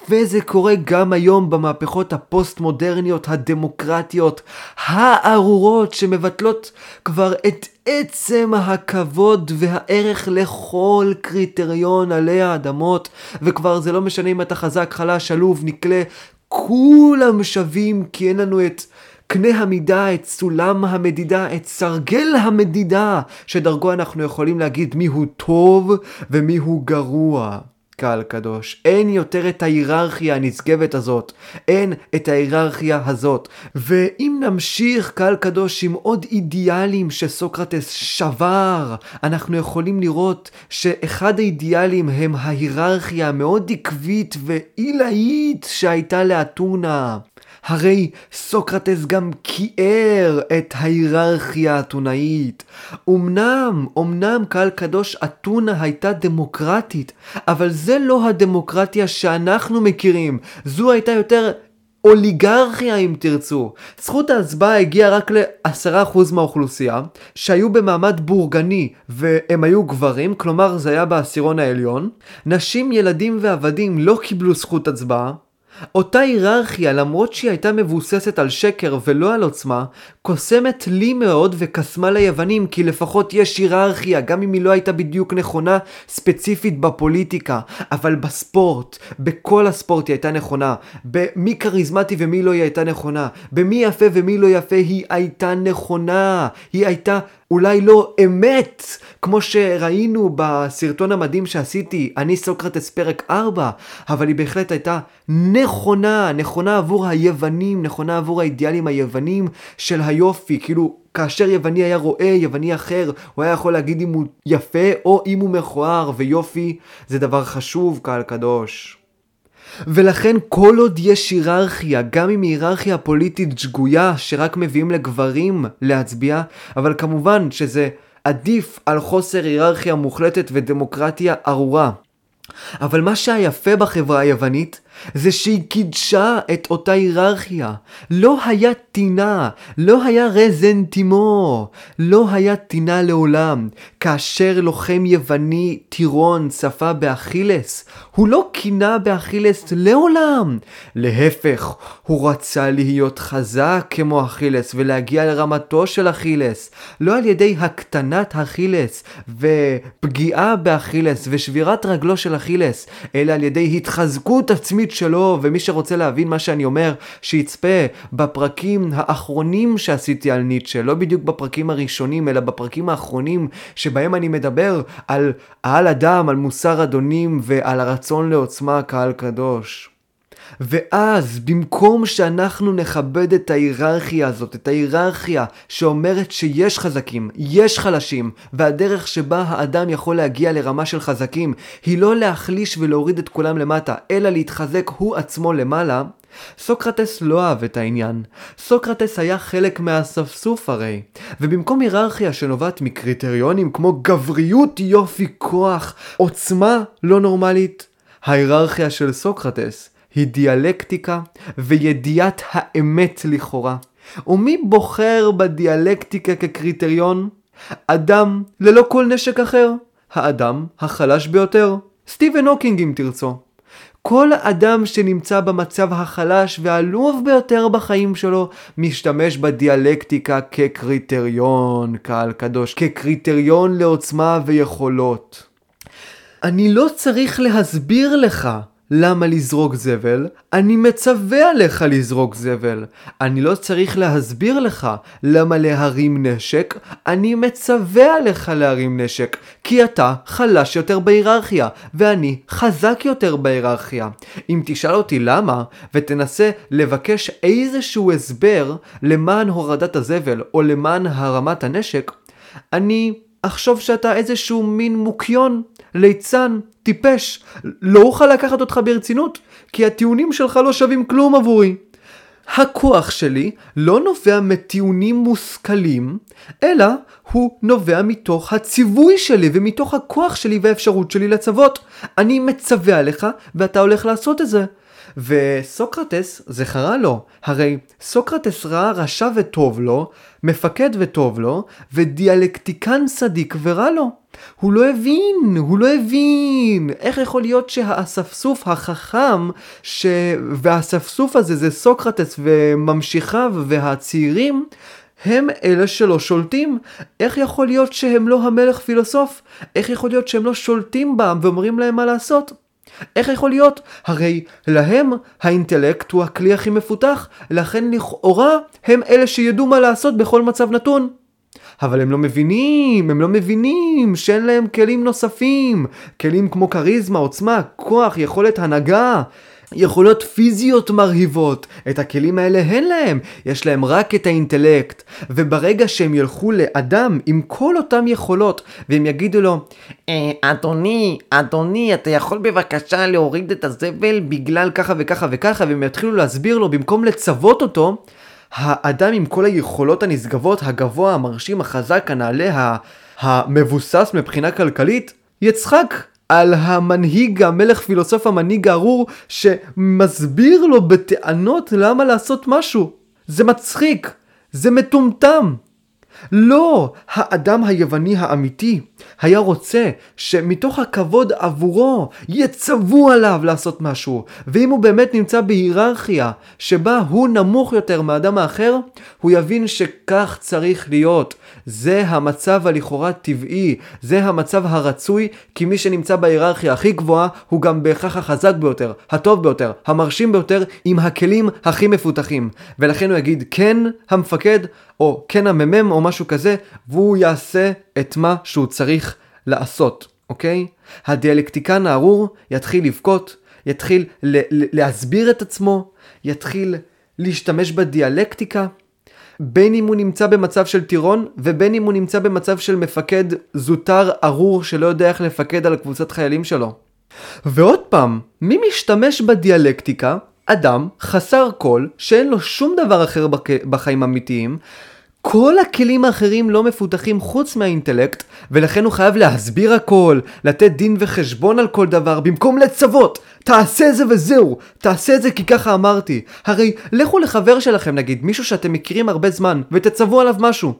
וזה קורה גם היום. היום במהפכות הפוסט-מודרניות הדמוקרטיות הארורות שמבטלות כבר את עצם הכבוד והערך לכל קריטריון עלי האדמות וכבר זה לא משנה אם אתה חזק, חלש, עלוב, נקלה, כולם שווים כי אין לנו את קנה המידה, את סולם המדידה, את סרגל המדידה, שדרכו אנחנו יכולים להגיד מיהו טוב ומיהו גרוע. קהל קדוש. אין יותר את ההיררכיה הנשגבת הזאת. אין את ההיררכיה הזאת. ואם נמשיך, קהל קדוש, עם עוד אידיאלים שסוקרטס שבר, אנחנו יכולים לראות שאחד האידיאלים הם ההיררכיה המאוד עקבית ועילאית שהייתה לאתונה. הרי סוקרטס גם כיער את ההיררכיה האתונאית. אמנם, אמנם קהל קדוש אתונה הייתה דמוקרטית, אבל זה לא הדמוקרטיה שאנחנו מכירים. זו הייתה יותר אוליגרכיה אם תרצו. זכות ההצבעה הגיעה רק ל-10% מהאוכלוסייה, שהיו במעמד בורגני והם היו גברים, כלומר זה היה בעשירון העליון. נשים, ילדים ועבדים לא קיבלו זכות הצבעה. אותה היררכיה, למרות שהיא הייתה מבוססת על שקר ולא על עוצמה, קוסמת לי מאוד וקסמה ליוונים, כי לפחות יש היררכיה, גם אם היא לא הייתה בדיוק נכונה ספציפית בפוליטיקה, אבל בספורט, בכל הספורט היא הייתה נכונה, במי כריזמטי ומי לא היא הייתה נכונה, במי יפה ומי לא יפה היא הייתה נכונה, היא הייתה אולי לא אמת, כמו שראינו בסרטון המדהים שעשיתי, אני סוקרטס פרק 4, אבל היא בהחלט הייתה נכונה, נכונה עבור היוונים, נכונה עבור האידיאלים היוונים של היופי, כאילו כאשר יווני היה רואה יווני אחר, הוא היה יכול להגיד אם הוא יפה או אם הוא מכוער, ויופי זה דבר חשוב, קהל קדוש. ולכן כל עוד יש היררכיה, גם אם היררכיה פוליטית שגויה שרק מביאים לגברים להצביע, אבל כמובן שזה עדיף על חוסר היררכיה מוחלטת ודמוקרטיה ארורה. אבל מה שהיפה בחברה היוונית זה שהיא קידשה את אותה היררכיה. לא היה טינה, לא היה רזנטימו, לא היה טינה לעולם. כאשר לוחם יווני טירון צפה באכילס, הוא לא קינה באכילס לעולם. להפך, הוא רצה להיות חזק כמו אכילס ולהגיע לרמתו של אכילס. לא על ידי הקטנת אכילס ופגיעה באכילס ושבירת רגלו של אכילס, אלא על ידי התחזקות עצמית התוכנית שלו, ומי שרוצה להבין מה שאני אומר, שיצפה בפרקים האחרונים שעשיתי על ניטשה, לא בדיוק בפרקים הראשונים, אלא בפרקים האחרונים, שבהם אני מדבר על העל אדם, על מוסר אדונים ועל הרצון לעוצמה, קהל קדוש. ואז במקום שאנחנו נכבד את ההיררכיה הזאת, את ההיררכיה שאומרת שיש חזקים, יש חלשים, והדרך שבה האדם יכול להגיע לרמה של חזקים היא לא להחליש ולהוריד את כולם למטה, אלא להתחזק הוא עצמו למעלה, סוקרטס לא אהב את העניין. סוקרטס היה חלק מהאספסוף הרי, ובמקום היררכיה שנובעת מקריטריונים כמו גבריות, יופי, כוח, עוצמה לא נורמלית, ההיררכיה של סוקרטס היא דיאלקטיקה וידיעת האמת לכאורה. ומי בוחר בדיאלקטיקה כקריטריון? אדם ללא כל נשק אחר. האדם החלש ביותר. סטיבן הוקינג אם תרצו. כל אדם שנמצא במצב החלש והעלוב ביותר בחיים שלו, משתמש בדיאלקטיקה כקריטריון, קהל קדוש, כקריטריון לעוצמה ויכולות. אני לא צריך להסביר לך למה לזרוק זבל, אני מצווה עליך לזרוק זבל. אני לא צריך להסביר לך למה להרים נשק, אני מצווה עליך להרים נשק. כי אתה חלש יותר בהיררכיה, ואני חזק יותר בהיררכיה. אם תשאל אותי למה, ותנסה לבקש איזשהו הסבר למען הורדת הזבל, או למען הרמת הנשק, אני אחשוב שאתה איזשהו מין מוקיון, ליצן, טיפש. לא אוכל לקחת אותך ברצינות, כי הטיעונים שלך לא שווים כלום עבורי. הכוח שלי לא נובע מטיעונים מושכלים, אלא הוא נובע מתוך הציווי שלי ומתוך הכוח שלי והאפשרות שלי לצוות. אני מצווה עליך ואתה הולך לעשות את זה. וסוקרטס, זה חרה לו. הרי סוקרטס ראה רשע וטוב לו, מפקד וטוב לו, ודיאלקטיקן צדיק ורע לו. הוא לא הבין, הוא לא הבין. איך יכול להיות שהאספסוף החכם, ש... והאספסוף הזה זה סוקרטס וממשיכיו והצעירים, הם אלה שלא שולטים. איך יכול להיות שהם לא המלך פילוסוף? איך יכול להיות שהם לא שולטים בעם ואומרים להם מה לעשות? איך יכול להיות? הרי להם האינטלקט הוא הכלי הכי מפותח, לכן לכאורה הם אלה שידעו מה לעשות בכל מצב נתון. אבל הם לא מבינים, הם לא מבינים שאין להם כלים נוספים, כלים כמו כריזמה, עוצמה, כוח, יכולת הנהגה. יכולות פיזיות מרהיבות. את הכלים האלה אין להם, יש להם רק את האינטלקט. וברגע שהם ילכו לאדם עם כל אותם יכולות, והם יגידו לו, אה, אדוני, אדוני, אתה יכול בבקשה להוריד את הזבל בגלל ככה וככה וככה, והם יתחילו להסביר לו במקום לצוות אותו, האדם עם כל היכולות הנשגבות, הגבוה, המרשים, החזק, הנעלה, המבוסס מבחינה כלכלית, יצחק על המנהיג, המלך פילוסוף המנהיג הארור, שמסביר לו בטענות למה לעשות משהו. זה מצחיק, זה מטומטם. לא, האדם היווני האמיתי היה רוצה שמתוך הכבוד עבורו יצוו עליו לעשות משהו. ואם הוא באמת נמצא בהיררכיה שבה הוא נמוך יותר מהאדם האחר, הוא יבין שכך צריך להיות. זה המצב הלכאורה טבעי, זה המצב הרצוי, כי מי שנמצא בהיררכיה הכי גבוהה הוא גם בהכרח החזק ביותר, הטוב ביותר, המרשים ביותר, עם הכלים הכי מפותחים. ולכן הוא יגיד כן המפקד, או כן הממם או משהו כזה, והוא יעשה את מה שהוא צריך לעשות, אוקיי? הדיאלקטיקן הארור יתחיל לבכות, יתחיל להסביר את עצמו, יתחיל להשתמש בדיאלקטיקה, בין אם הוא נמצא במצב של טירון, ובין אם הוא נמצא במצב של מפקד זוטר ארור שלא יודע איך לפקד על קבוצת חיילים שלו. ועוד פעם, מי משתמש בדיאלקטיקה? אדם חסר קול, שאין לו שום דבר אחר בחיים אמיתיים, כל הכלים האחרים לא מפותחים חוץ מהאינטלקט, ולכן הוא חייב להסביר הכל, לתת דין וחשבון על כל דבר, במקום לצוות. תעשה זה וזהו, תעשה את זה כי ככה אמרתי. הרי לכו לחבר שלכם נגיד, מישהו שאתם מכירים הרבה זמן, ותצוו עליו משהו.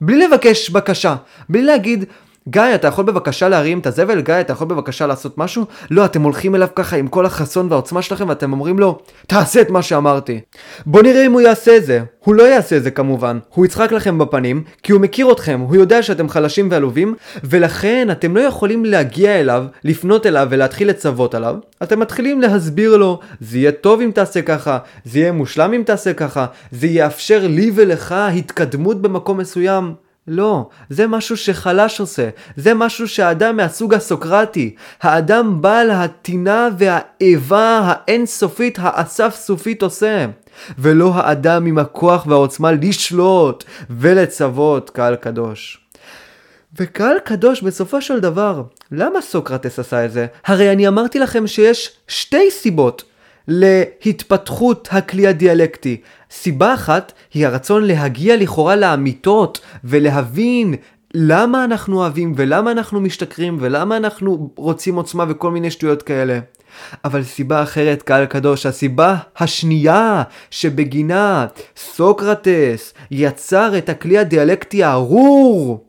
בלי לבקש בקשה, בלי להגיד, גיא, אתה יכול בבקשה להרים את הזבל? גיא, אתה יכול בבקשה לעשות משהו? לא, אתם הולכים אליו ככה עם כל החסון והעוצמה שלכם ואתם אומרים לו, תעשה את מה שאמרתי. בוא נראה אם הוא יעשה את זה. הוא לא יעשה את זה כמובן. הוא יצחק לכם בפנים, כי הוא מכיר אתכם, הוא יודע שאתם חלשים ועלובים, ולכן אתם לא יכולים להגיע אליו, לפנות אליו ולהתחיל לצוות עליו. אתם מתחילים להסביר לו, זה יהיה טוב אם תעשה ככה, זה יהיה מושלם אם תעשה ככה, זה יאפשר לי ולך התקדמות במקום מסוים. לא, זה משהו שחלש עושה, זה משהו שהאדם מהסוג הסוקרטי, האדם בעל הטינה והאיבה האינסופית האסף סופית עושה, ולא האדם עם הכוח והעוצמה לשלוט ולצוות קהל קדוש. וקהל קדוש בסופו של דבר, למה סוקרטס עשה את זה? הרי אני אמרתי לכם שיש שתי סיבות להתפתחות הכלי הדיאלקטי. סיבה אחת היא הרצון להגיע לכאורה לאמיתות ולהבין למה אנחנו אוהבים ולמה אנחנו משתכרים ולמה אנחנו רוצים עוצמה וכל מיני שטויות כאלה. אבל סיבה אחרת, קהל קדוש, הסיבה השנייה שבגינה סוקרטס יצר את הכלי הדיאלקטי הארור,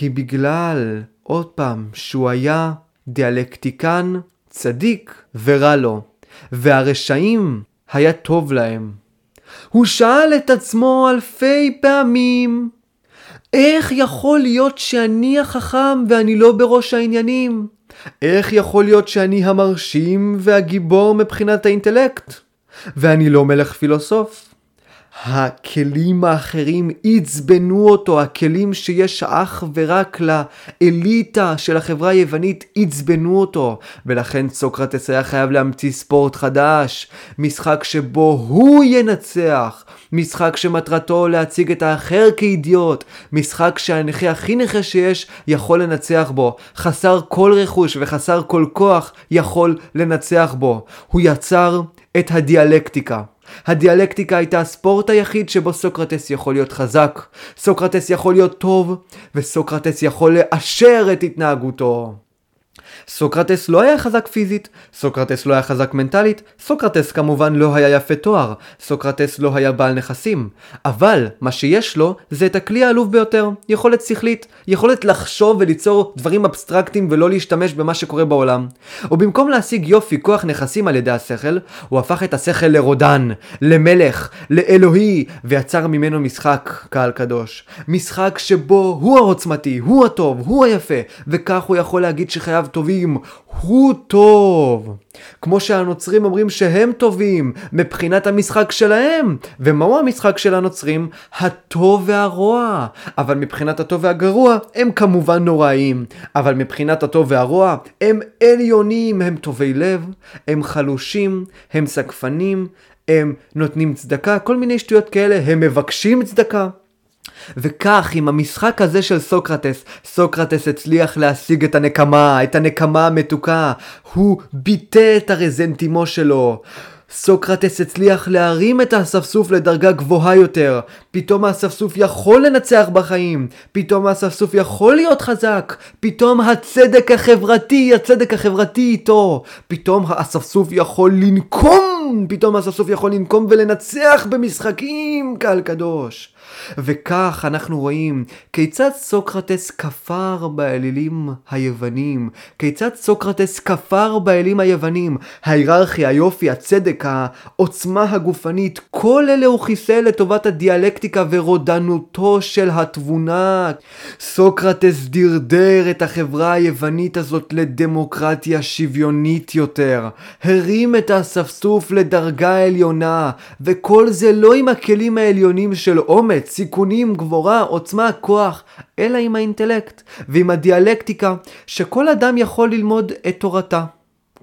היא בגלל, עוד פעם, שהוא היה דיאלקטיקן צדיק ורע לו, והרשעים היה טוב להם. הוא שאל את עצמו אלפי פעמים, איך יכול להיות שאני החכם ואני לא בראש העניינים? איך יכול להיות שאני המרשים והגיבור מבחינת האינטלקט? ואני לא מלך פילוסוף? הכלים האחרים עצבנו אותו, הכלים שיש אך ורק לאליטה של החברה היוונית עצבנו אותו, ולכן סוקרטס היה חייב להמציא ספורט חדש, משחק שבו הוא ינצח, משחק שמטרתו להציג את האחר כאידיוט, משחק שהנכה הכי נכה שיש יכול לנצח בו, חסר כל רכוש וחסר כל כוח יכול לנצח בו. הוא יצר את הדיאלקטיקה. הדיאלקטיקה הייתה הספורט היחיד שבו סוקרטס יכול להיות חזק, סוקרטס יכול להיות טוב, וסוקרטס יכול לאשר את התנהגותו. סוקרטס לא היה חזק פיזית, סוקרטס לא היה חזק מנטלית, סוקרטס כמובן לא היה יפה תואר, סוקרטס לא היה בעל נכסים, אבל מה שיש לו זה את הכלי העלוב ביותר, יכולת שכלית, יכולת לחשוב וליצור דברים אבסטרקטיים ולא להשתמש במה שקורה בעולם. ובמקום להשיג יופי כוח נכסים על ידי השכל, הוא הפך את השכל לרודן, למלך, לאלוהי, ויצר ממנו משחק, קהל קדוש. משחק שבו הוא העוצמתי, הוא הטוב, הוא היפה, וכך הוא יכול להגיד שחייו טובים טובים, הוא טוב. כמו שהנוצרים אומרים שהם טובים מבחינת המשחק שלהם. ומהו המשחק של הנוצרים? הטוב והרוע. אבל מבחינת הטוב והגרוע הם כמובן נוראים. אבל מבחינת הטוב והרוע הם עליונים, הם טובי לב, הם חלושים, הם סקפנים, הם נותנים צדקה, כל מיני שטויות כאלה, הם מבקשים צדקה. וכך עם המשחק הזה של סוקרטס, סוקרטס הצליח להשיג את הנקמה, את הנקמה המתוקה. הוא ביטא את הרזנטימו שלו. סוקרטס הצליח להרים את האספסוף לדרגה גבוהה יותר. פתאום האספסוף יכול לנצח בחיים. פתאום האספסוף יכול להיות חזק. פתאום הצדק החברתי, הצדק החברתי איתו. פתאום האספסוף יכול לנקום. פתאום האספסוף יכול לנקום ולנצח במשחקים, קהל קדוש. וכך אנחנו רואים כיצד סוקרטס כפר באלילים היוונים, כיצד סוקרטס כפר באלים היוונים, ההיררכיה, היופי, הצדק, העוצמה הגופנית, כל אלה הוא חיסל לטובת הדיאלקטיקה ורודנותו של התבונה. סוקרטס דרדר את החברה היוונית הזאת לדמוקרטיה שוויונית יותר, הרים את האספסוף לדרגה עליונה, וכל זה לא עם הכלים העליונים של אומץ, סיכונים, גבורה, עוצמה, כוח, אלא עם האינטלקט ועם הדיאלקטיקה שכל אדם יכול ללמוד את תורתה.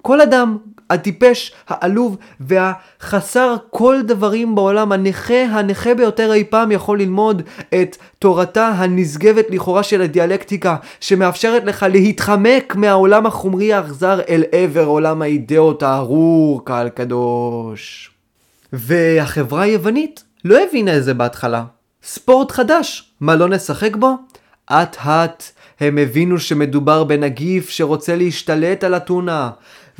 כל אדם, הטיפש, העלוב והחסר כל דברים בעולם, הנכה, הנכה ביותר אי פעם יכול ללמוד את תורתה הנשגבת לכאורה של הדיאלקטיקה, שמאפשרת לך להתחמק מהעולם החומרי האכזר אל עבר עולם האידאות הארור, קהל קדוש. והחברה היוונית לא הבינה את זה בהתחלה. ספורט חדש, מה לא נשחק בו? אט אט הם הבינו שמדובר בנגיף שרוצה להשתלט על אתונה,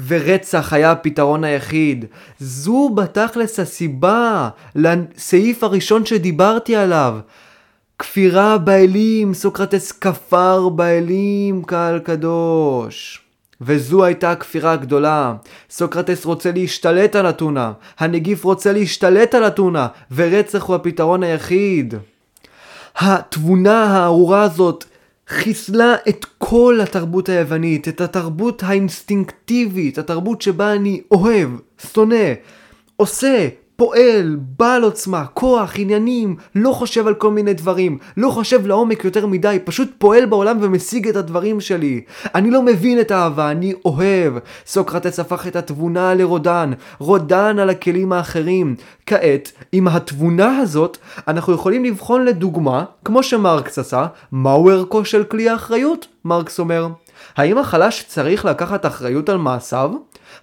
ורצח היה הפתרון היחיד. זו בתכלס הסיבה לסעיף הראשון שדיברתי עליו. כפירה באלים, סוקרטס כפר באלים, קהל קדוש. וזו הייתה הכפירה הגדולה. סוקרטס רוצה להשתלט על אתונה, הנגיף רוצה להשתלט על אתונה, ורצח הוא הפתרון היחיד. התבונה הארורה הזאת חיסלה את כל התרבות היוונית, את התרבות האינסטינקטיבית, התרבות שבה אני אוהב, שונא, עושה, פועל, בעל עוצמה, כוח, עניינים, לא חושב על כל מיני דברים, לא חושב לעומק יותר מדי, פשוט פועל בעולם ומשיג את הדברים שלי. אני לא מבין את האהבה, אני אוהב. סוקרטס הפך את התבונה לרודן, רודן על הכלים האחרים. כעת, עם התבונה הזאת, אנחנו יכולים לבחון לדוגמה, כמו שמרקס עשה, מהו ערכו של כלי האחריות? מרקס אומר. האם החלש צריך לקחת אחריות על מעשיו?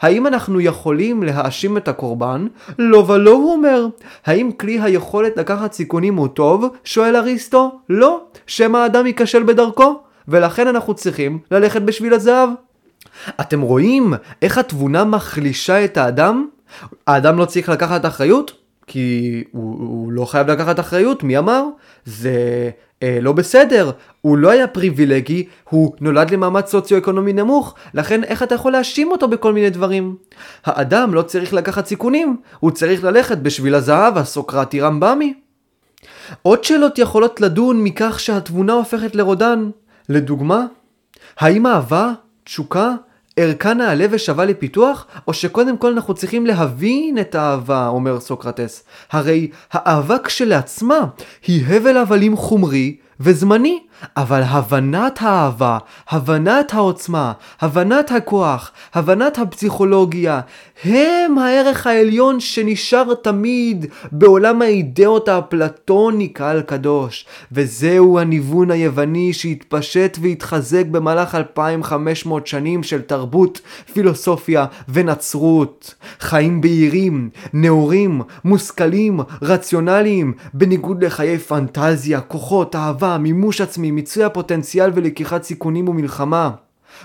האם אנחנו יכולים להאשים את הקורבן? לא ולא הוא אומר. האם כלי היכולת לקחת סיכונים הוא טוב? שואל אריסטו. לא. שמא האדם ייכשל בדרכו, ולכן אנחנו צריכים ללכת בשביל הזהב. אתם רואים איך התבונה מחלישה את האדם? האדם לא צריך לקחת אחריות? כי הוא, הוא לא חייב לקחת אחריות, מי אמר? זה אה, לא בסדר, הוא לא היה פריבילגי, הוא נולד למעמד סוציו-אקונומי נמוך, לכן איך אתה יכול להאשים אותו בכל מיני דברים? האדם לא צריך לקחת סיכונים, הוא צריך ללכת בשביל הזהב הסוקרטי רמב"מי. עוד שאלות יכולות לדון מכך שהתבונה הופכת לרודן. לדוגמה, האם אהבה, תשוקה, ערכה נעלה ושווה לפיתוח, או שקודם כל אנחנו צריכים להבין את האהבה, אומר סוקרטס. הרי האהבה כשלעצמה היא הבל הבלים חומרי וזמני, אבל הבנת האהבה, הבנת העוצמה, הבנת הכוח, הבנת הפסיכולוגיה, הם הערך העליון שנשאר תמיד בעולם האידאות האפלטוני קהל קדוש. וזהו הניוון היווני שהתפשט והתחזק במהלך 2500 שנים של תרבות, פילוסופיה ונצרות. חיים בהירים, נאורים, מושכלים, רציונליים, בניגוד לחיי פנטזיה, כוחות, אהבה, מימוש עצמי, מיצוי הפוטנציאל ולקיחת סיכונים ומלחמה.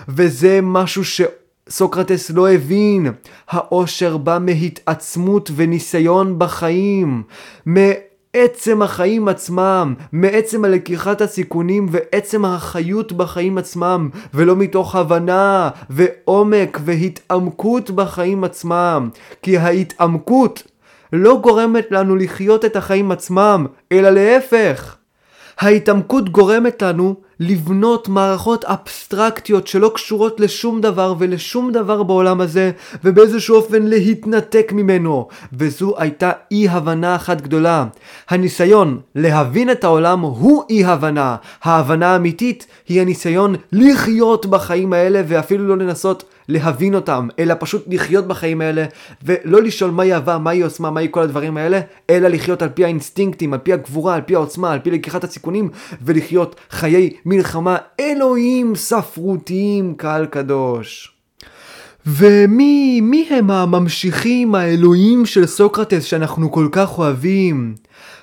וזה משהו שסוקרטס לא הבין. האושר בא מהתעצמות וניסיון בחיים. מעצם החיים עצמם, מעצם הלקיחת הסיכונים ועצם החיות בחיים עצמם, ולא מתוך הבנה ועומק והתעמקות בחיים עצמם. כי ההתעמקות לא גורמת לנו לחיות את החיים עצמם, אלא להפך. ההתעמקות גורמת לנו לבנות מערכות אבסטרקטיות שלא קשורות לשום דבר ולשום דבר בעולם הזה ובאיזשהו אופן להתנתק ממנו וזו הייתה אי הבנה אחת גדולה. הניסיון להבין את העולם הוא אי הבנה. ההבנה האמיתית היא הניסיון לחיות בחיים האלה ואפילו לא לנסות להבין אותם, אלא פשוט לחיות בחיים האלה, ולא לשאול מהי אהבה, מהי עוצמה, מהי כל הדברים האלה, אלא לחיות על פי האינסטינקטים, על פי הגבורה, על פי העוצמה, על פי לקיחת הסיכונים, ולחיות חיי מלחמה אלוהים ספרותיים, קהל קדוש. ומי מי הם הממשיכים האלוהים של סוקרטס שאנחנו כל כך אוהבים?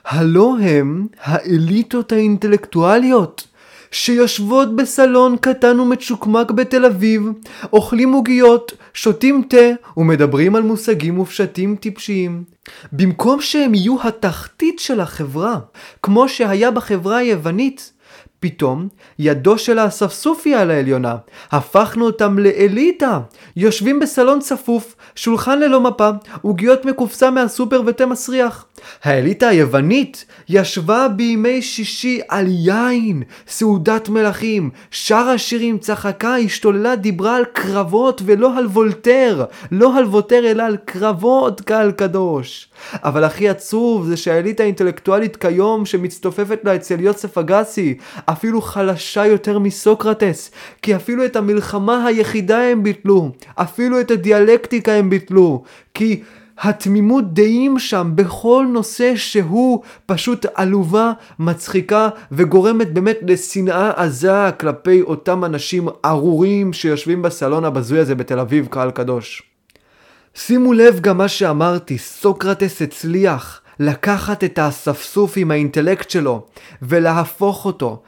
הלא הם האליטות האינטלקטואליות. שיושבות בסלון קטן ומצ'וקמק בתל אביב, אוכלים עוגיות, שותים תה ומדברים על מושגים ופשטים טיפשיים. במקום שהם יהיו התחתית של החברה, כמו שהיה בחברה היוונית, פתאום ידו של האספסוף היא על העליונה. הפכנו אותם לאליטה. יושבים בסלון צפוף, שולחן ללא מפה, עוגיות מקופסה מהסופר ותה מסריח. האליטה היוונית ישבה בימי שישי על יין, סעודת מלכים, שרה שירים, צחקה, השתוללה, דיברה על קרבות ולא על וולטר. לא על וולטר אלא על קרבות, קהל קדוש. אבל הכי עצוב זה שהאליטה האינטלקטואלית כיום שמצטופפת לה אצל יוסף אגסי, אפילו חלשה יותר מסוקרטס, כי אפילו את המלחמה היחידה הם ביטלו, אפילו את הדיאלקטיקה הם ביטלו, כי התמימות דעים שם בכל נושא שהוא פשוט עלובה, מצחיקה וגורמת באמת לשנאה עזה כלפי אותם אנשים ארורים שיושבים בסלון הבזוי הזה בתל אביב, קהל קדוש. שימו לב גם מה שאמרתי, סוקרטס הצליח לקחת את האספסוף עם האינטלקט שלו ולהפוך אותו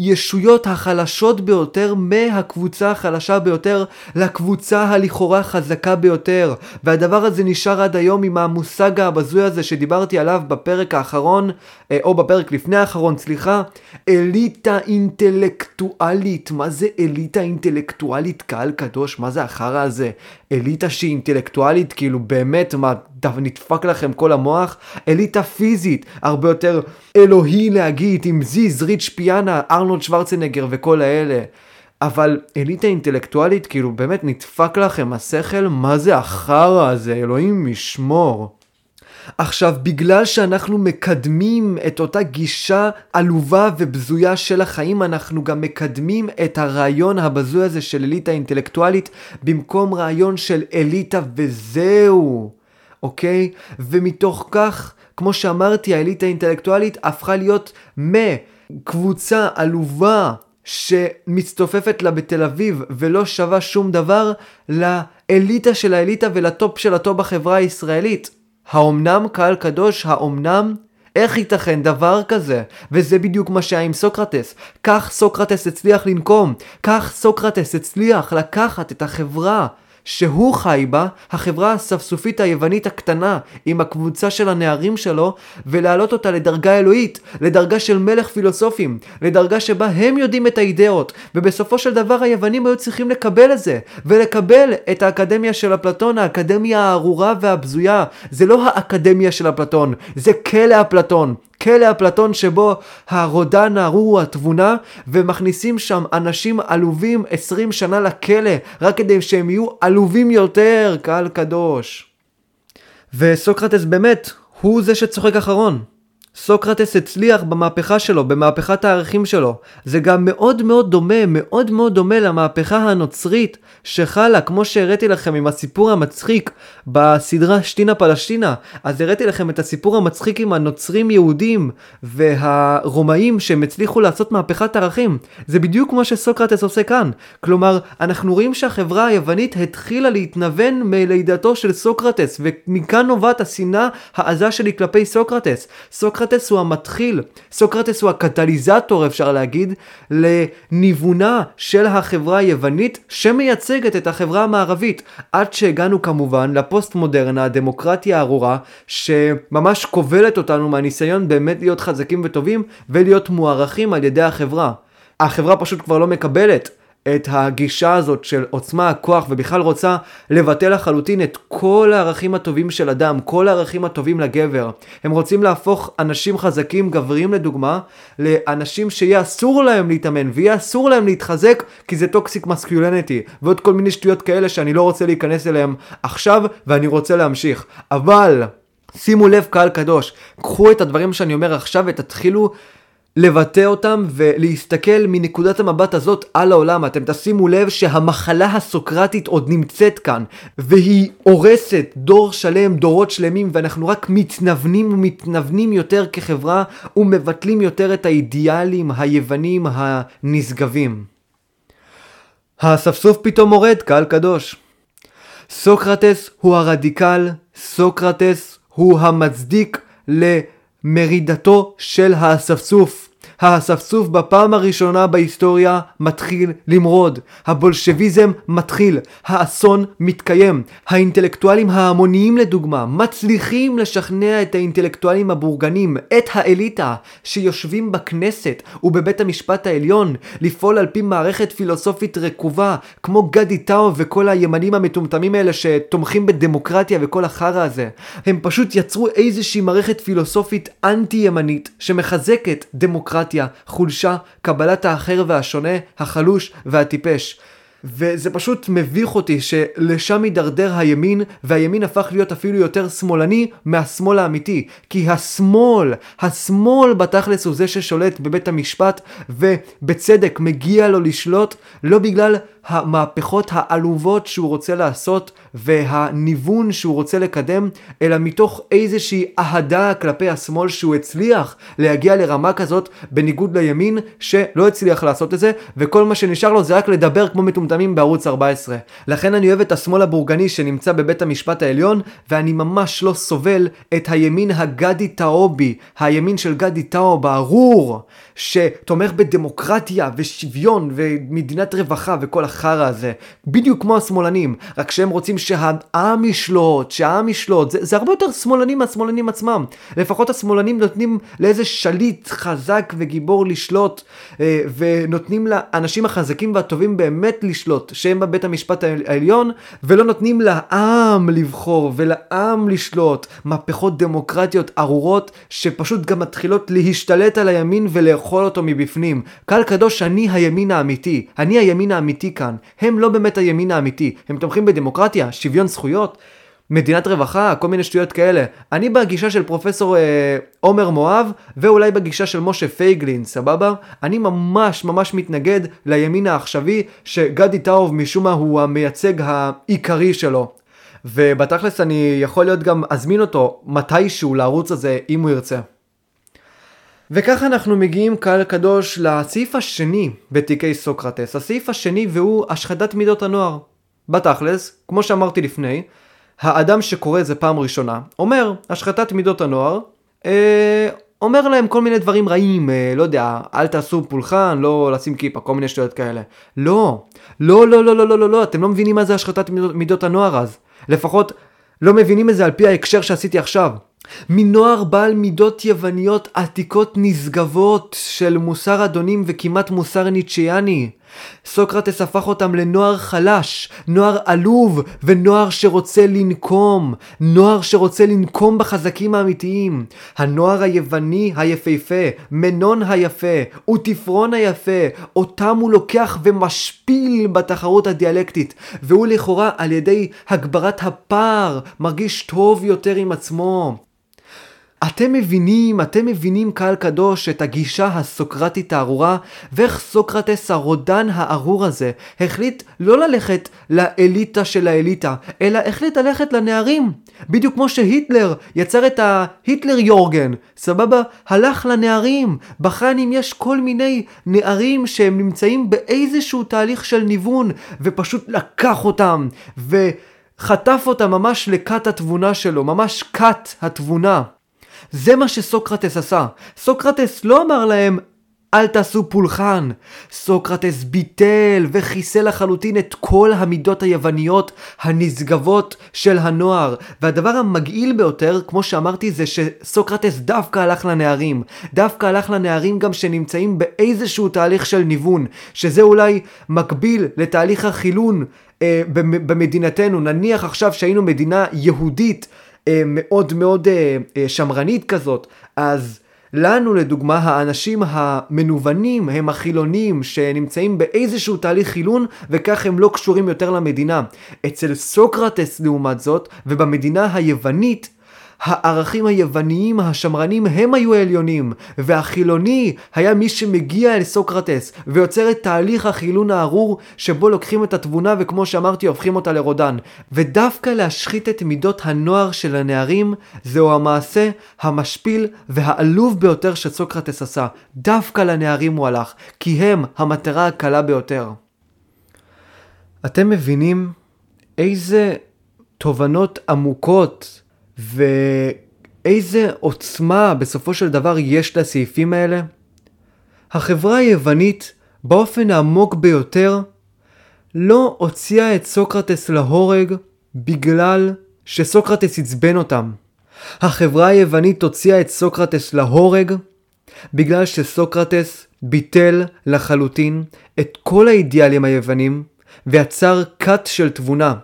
מהישויות החלשות ביותר, מהקבוצה החלשה ביותר, לקבוצה הלכאורה חזקה ביותר. והדבר הזה נשאר עד היום עם המושג הבזוי הזה שדיברתי עליו בפרק האחרון, אה, או בפרק לפני האחרון, סליחה, אליטה אינטלקטואלית. מה זה אליטה אינטלקטואלית, קהל קדוש? מה זה החרא הזה? אליטה שהיא אינטלקטואלית, כאילו באמת, מה, נדפק לכם כל המוח? אליטה פיזית, הרבה יותר אלוהי להגיד, עם זיז, ריץ' פיאנה, ארנולד שוורצנגר וכל האלה. אבל אליטה אינטלקטואלית, כאילו באמת נדפק לכם השכל, מה זה החרא הזה, אלוהים ישמור. עכשיו, בגלל שאנחנו מקדמים את אותה גישה עלובה ובזויה של החיים, אנחנו גם מקדמים את הרעיון הבזוי הזה של אליטה אינטלקטואלית, במקום רעיון של אליטה וזהו, אוקיי? ומתוך כך, כמו שאמרתי, האליטה האינטלקטואלית הפכה להיות מקבוצה עלובה שמצטופפת לה בתל אביב ולא שווה שום דבר, לאליטה של האליטה ולטופ של הטופ בחברה הישראלית. האומנם קהל קדוש? האומנם? איך ייתכן דבר כזה? וזה בדיוק מה שהיה עם סוקרטס. כך סוקרטס הצליח לנקום. כך סוקרטס הצליח לקחת את החברה שהוא חי בה, החברה האספסופית היוונית הקטנה, עם הקבוצה של הנערים שלו, ולהעלות אותה לדרגה אלוהית, לדרגה של מלך פילוסופים, לדרגה שבה הם יודעים את האידאות, ובסופו של דבר היוונים היו צריכים לקבל את זה, ולקבל את האקדמיה של אפלטון, האקדמיה הארורה והבזויה. זה לא האקדמיה של אפלטון, זה כלא אפלטון. כלא אפלטון שבו הרודן הארור התבונה ומכניסים שם אנשים עלובים 20 שנה לכלא רק כדי שהם יהיו עלובים יותר, קהל קדוש. וסוקרטס באמת הוא זה שצוחק אחרון. סוקרטס הצליח במהפכה שלו, במהפכת הערכים שלו. זה גם מאוד מאוד דומה, מאוד מאוד דומה למהפכה הנוצרית שחלה, כמו שהראיתי לכם עם הסיפור המצחיק בסדרה שטינה פלשתינה. אז הראיתי לכם את הסיפור המצחיק עם הנוצרים יהודים והרומאים שהם הצליחו לעשות מהפכת ערכים. זה בדיוק כמו שסוקרטס עושה כאן. כלומר, אנחנו רואים שהחברה היוונית התחילה להתנוון מלידתו של סוקרטס, ומכאן נובעת השנאה העזה שלי כלפי סוקרטס. סוקרטס סוקרטס הוא המתחיל, סוקרטס הוא הקטליזטור אפשר להגיד, לניוונה של החברה היוונית שמייצגת את החברה המערבית, עד שהגענו כמובן לפוסט מודרנה, הדמוקרטיה הארורה, שממש כובלת אותנו מהניסיון באמת להיות חזקים וטובים ולהיות מוערכים על ידי החברה. החברה פשוט כבר לא מקבלת את הגישה הזאת של עוצמה, הכוח, ובכלל רוצה לבטל לחלוטין את כל הערכים הטובים של אדם, כל הערכים הטובים לגבר. הם רוצים להפוך אנשים חזקים, גבריים לדוגמה, לאנשים שיהיה אסור להם להתאמן, ויהיה אסור להם להתחזק, כי זה טוקסיק מסקיולניטי, ועוד כל מיני שטויות כאלה שאני לא רוצה להיכנס אליהם עכשיו, ואני רוצה להמשיך. אבל... שימו לב קהל קדוש, קחו את הדברים שאני אומר עכשיו ותתחילו לבטא אותם ולהסתכל מנקודת המבט הזאת על העולם. אתם תשימו לב שהמחלה הסוקרטית עוד נמצאת כאן, והיא הורסת דור שלם, דורות שלמים, ואנחנו רק מתנוונים ומתנוונים יותר כחברה ומבטלים יותר את האידיאלים היוונים הנשגבים. האספסוף פתאום מורד, קהל קדוש. סוקרטס הוא הרדיקל, סוקרטס הוא המצדיק למרידתו של האספסוף. האספסוף בפעם הראשונה בהיסטוריה מתחיל למרוד. הבולשביזם מתחיל. האסון מתקיים. האינטלקטואלים ההמוניים לדוגמה מצליחים לשכנע את האינטלקטואלים הבורגנים, את האליטה, שיושבים בכנסת ובבית המשפט העליון, לפעול על פי מערכת פילוסופית רקובה, כמו גדי טאו וכל הימנים המטומטמים האלה שתומכים בדמוקרטיה וכל החרא הזה. הם פשוט יצרו איזושהי מערכת פילוסופית אנטי-ימנית שמחזקת דמוקרטיה. אמפתיה, חולשה, קבלת האחר והשונה, החלוש והטיפש. וזה פשוט מביך אותי שלשם הידרדר הימין, והימין הפך להיות אפילו יותר שמאלני מהשמאל האמיתי. כי השמאל, השמאל בתכלס הוא זה ששולט בבית המשפט, ובצדק מגיע לו לשלוט, לא בגלל המהפכות העלובות שהוא רוצה לעשות והניוון שהוא רוצה לקדם, אלא מתוך איזושהי אהדה כלפי השמאל שהוא הצליח להגיע לרמה כזאת בניגוד לימין שלא הצליח לעשות את זה, וכל מה שנשאר לו זה רק לדבר כמו מטומטמים בערוץ 14. לכן אני אוהב את השמאל הבורגני שנמצא בבית המשפט העליון, ואני ממש לא סובל את הימין הגדי טאובי, הימין של גדי טאו בארור, שתומך בדמוקרטיה ושוויון ומדינת רווחה וכל החרא הזה. בדיוק כמו השמאלנים, רק שהם רוצים שהעם ישלוט, שהעם ישלוט. זה, זה הרבה יותר שמאלנים מהשמאלנים עצמם. לפחות השמאלנים נותנים לאיזה שליט חזק וגיבור לשלוט, אה, ונותנים לאנשים החזקים והטובים באמת לשלוט, שהם בבית המשפט העליון, ולא נותנים לעם לבחור ולעם לשלוט. מהפכות דמוקרטיות ארורות, שפשוט גם מתחילות להשתלט על הימין ולאכול אותו מבפנים. קהל קדוש, אני הימין האמיתי. אני הימין האמיתי כאן. הם לא באמת הימין האמיתי. הם תומכים בדמוקרטיה, שוויון זכויות, מדינת רווחה, כל מיני שטויות כאלה. אני בגישה של פרופסור אה, עומר מואב, ואולי בגישה של משה פייגלין, סבבה? אני ממש ממש מתנגד לימין העכשווי, שגדי טאוב משום מה הוא המייצג העיקרי שלו. ובתכלס אני יכול להיות גם אזמין אותו מתישהו לערוץ הזה, אם הוא ירצה. וככה אנחנו מגיעים קהל קדוש לסעיף השני בתיקי סוקרטס. הסעיף השני והוא השחדת מידות הנוער. בתכלס, כמו שאמרתי לפני, האדם שקורא את זה פעם ראשונה אומר, השחתת מידות הנוער, אה, אומר להם כל מיני דברים רעים, אה, לא יודע, אל תעשו פולחן, לא לשים כיפה, כל מיני שטויות כאלה. לא, לא, לא, לא, לא, לא, לא, לא, אתם לא מבינים מה זה השחתת מידות, מידות הנוער אז. לפחות לא מבינים את זה על פי ההקשר שעשיתי עכשיו. מנוער בעל מידות יווניות עתיקות נשגבות של מוסר אדונים וכמעט מוסר ניטשיאני. סוקרטס הפך אותם לנוער חלש, נוער עלוב ונוער שרוצה לנקום, נוער שרוצה לנקום בחזקים האמיתיים. הנוער היווני היפהפה, מנון היפה, וטפרון היפה, אותם הוא לוקח ומשפיל בתחרות הדיאלקטית, והוא לכאורה על ידי הגברת הפער מרגיש טוב יותר עם עצמו. אתם מבינים, אתם מבינים קהל קדוש את הגישה הסוקרטית הארורה? ואיך סוקרטס הרודן הארור הזה החליט לא ללכת לאליטה של האליטה אלא החליט ללכת לנערים? בדיוק כמו שהיטלר יצר את ההיטלר יורגן סבבה? הלך לנערים. בחן אם יש כל מיני נערים שהם נמצאים באיזשהו תהליך של ניוון ופשוט לקח אותם וחטף אותם ממש לכת התבונה שלו ממש כת התבונה זה מה שסוקרטס עשה. סוקרטס לא אמר להם, אל תעשו פולחן. סוקרטס ביטל וחיסל לחלוטין את כל המידות היווניות הנשגבות של הנוער. והדבר המגעיל ביותר, כמו שאמרתי, זה שסוקרטס דווקא הלך לנערים. דווקא הלך לנערים גם שנמצאים באיזשהו תהליך של ניוון, שזה אולי מקביל לתהליך החילון אה, במדינתנו. נניח עכשיו שהיינו מדינה יהודית. אה, מאוד מאוד אה, אה, שמרנית כזאת, אז לנו לדוגמה האנשים המנוונים הם החילונים שנמצאים באיזשהו תהליך חילון וכך הם לא קשורים יותר למדינה. אצל סוקרטס לעומת זאת ובמדינה היוונית הערכים היווניים השמרנים הם היו העליונים, והחילוני היה מי שמגיע אל סוקרטס, ויוצר את תהליך החילון הארור, שבו לוקחים את התבונה וכמו שאמרתי הופכים אותה לרודן. ודווקא להשחית את מידות הנוער של הנערים, זהו המעשה המשפיל והעלוב ביותר שסוקרטס עשה. דווקא לנערים הוא הלך, כי הם המטרה הקלה ביותר. אתם מבינים איזה תובנות עמוקות ואיזה עוצמה בסופו של דבר יש לסעיפים האלה? החברה היוונית, באופן העמוק ביותר, לא הוציאה את סוקרטס להורג בגלל שסוקרטס עצבן אותם. החברה היוונית הוציאה את סוקרטס להורג בגלל שסוקרטס ביטל לחלוטין את כל האידיאלים היוונים ויצר כת של תבונה,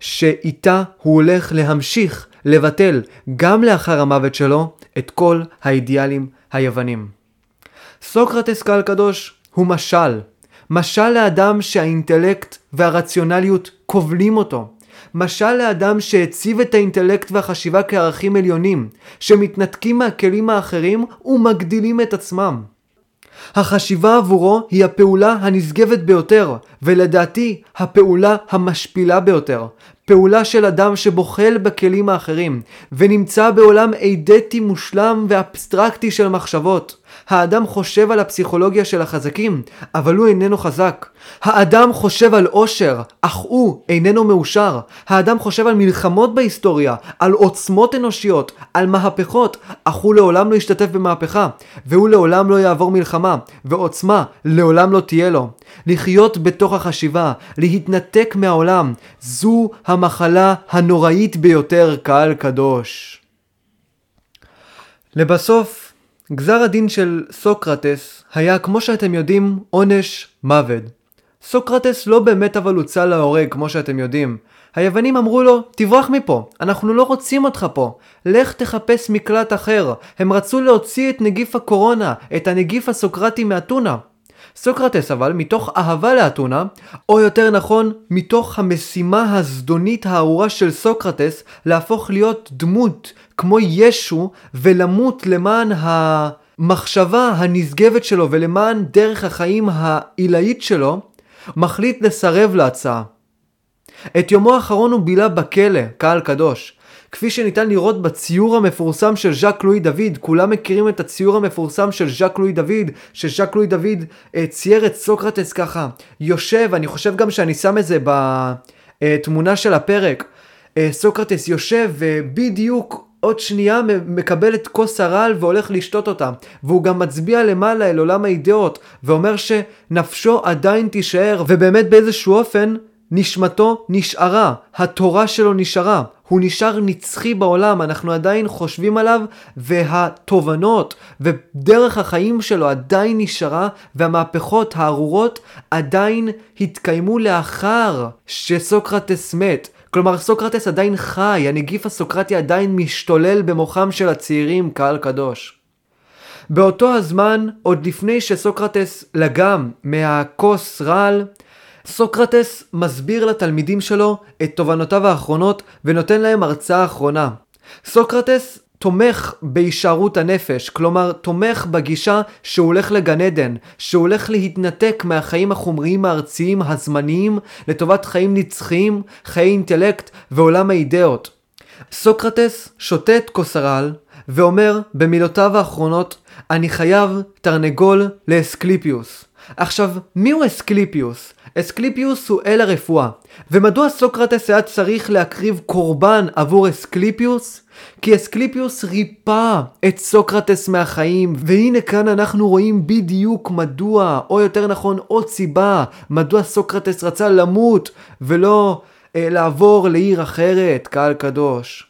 שאיתה הוא הולך להמשיך לבטל גם לאחר המוות שלו את כל האידיאלים היוונים. סוקרטס קהל קדוש הוא משל, משל לאדם שהאינטלקט והרציונליות כובלים אותו. משל לאדם שהציב את האינטלקט והחשיבה כערכים עליונים, שמתנתקים מהכלים האחרים ומגדילים את עצמם. החשיבה עבורו היא הפעולה הנשגבת ביותר, ולדעתי הפעולה המשפילה ביותר. פעולה של אדם שבוחל בכלים האחרים, ונמצא בעולם אידטי מושלם ואבסטרקטי של מחשבות. האדם חושב על הפסיכולוגיה של החזקים, אבל הוא איננו חזק. האדם חושב על עושר, אך הוא איננו מאושר. האדם חושב על מלחמות בהיסטוריה, על עוצמות אנושיות, על מהפכות, אך הוא לעולם לא ישתתף במהפכה, והוא לעולם לא יעבור מלחמה, ועוצמה לעולם לא תהיה לו. לחיות בתוך החשיבה, להתנתק מהעולם, זו המחלה הנוראית ביותר, קהל קדוש. לבסוף, גזר הדין של סוקרטס היה, כמו שאתם יודעים, עונש מוות. סוקרטס לא באמת אבל הוצא להורג, כמו שאתם יודעים. היוונים אמרו לו, תברח מפה, אנחנו לא רוצים אותך פה. לך תחפש מקלט אחר. הם רצו להוציא את נגיף הקורונה, את הנגיף הסוקרטי מאתונה. סוקרטס אבל, מתוך אהבה לאתונה, או יותר נכון, מתוך המשימה הזדונית הארורה של סוקרטס, להפוך להיות דמות כמו ישו, ולמות למען המחשבה הנשגבת שלו ולמען דרך החיים העילאית שלו, מחליט לסרב להצעה. את יומו האחרון הוא בילה בכלא, קהל קדוש. כפי שניתן לראות בציור המפורסם של ז'אק לואי דוד, כולם מכירים את הציור המפורסם של ז'אק לואי דוד, שז'אק לואי דוד אה, צייר את סוקרטס ככה, יושב, אני חושב גם שאני שם את זה בתמונה של הפרק, אה, סוקרטס יושב ובדיוק עוד שנייה מקבל את כוס הרעל והולך לשתות אותה. והוא גם מצביע למעלה אל עולם האידאות, ואומר שנפשו עדיין תישאר, ובאמת באיזשהו אופן נשמתו נשארה, התורה שלו נשארה, הוא נשאר נצחי בעולם, אנחנו עדיין חושבים עליו, והתובנות ודרך החיים שלו עדיין נשארה, והמהפכות הארורות עדיין התקיימו לאחר שסוקרטס מת. כלומר, סוקרטס עדיין חי, הנגיף הסוקרטי עדיין משתולל במוחם של הצעירים, קהל קדוש. באותו הזמן, עוד לפני שסוקרטס לגם מהכוס רעל, סוקרטס מסביר לתלמידים שלו את תובנותיו האחרונות ונותן להם הרצאה אחרונה. סוקרטס תומך בהישארות הנפש, כלומר תומך בגישה שהוא הולך לגן עדן, שהוא הולך להתנתק מהחיים החומריים הארציים הזמניים לטובת חיים נצחיים, חיי אינטלקט ועולם האידאות. סוקרטס שותה את כוסרל ואומר במילותיו האחרונות אני חייב תרנגול לאסקליפיוס. עכשיו, מיהו אסקליפיוס? אסקליפיוס הוא אל הרפואה. ומדוע סוקרטס היה צריך להקריב קורבן עבור אסקליפיוס? כי אסקליפיוס ריפא את סוקרטס מהחיים, והנה כאן אנחנו רואים בדיוק מדוע, או יותר נכון עוד סיבה, מדוע סוקרטס רצה למות ולא אה, לעבור לעיר אחרת, קהל קדוש.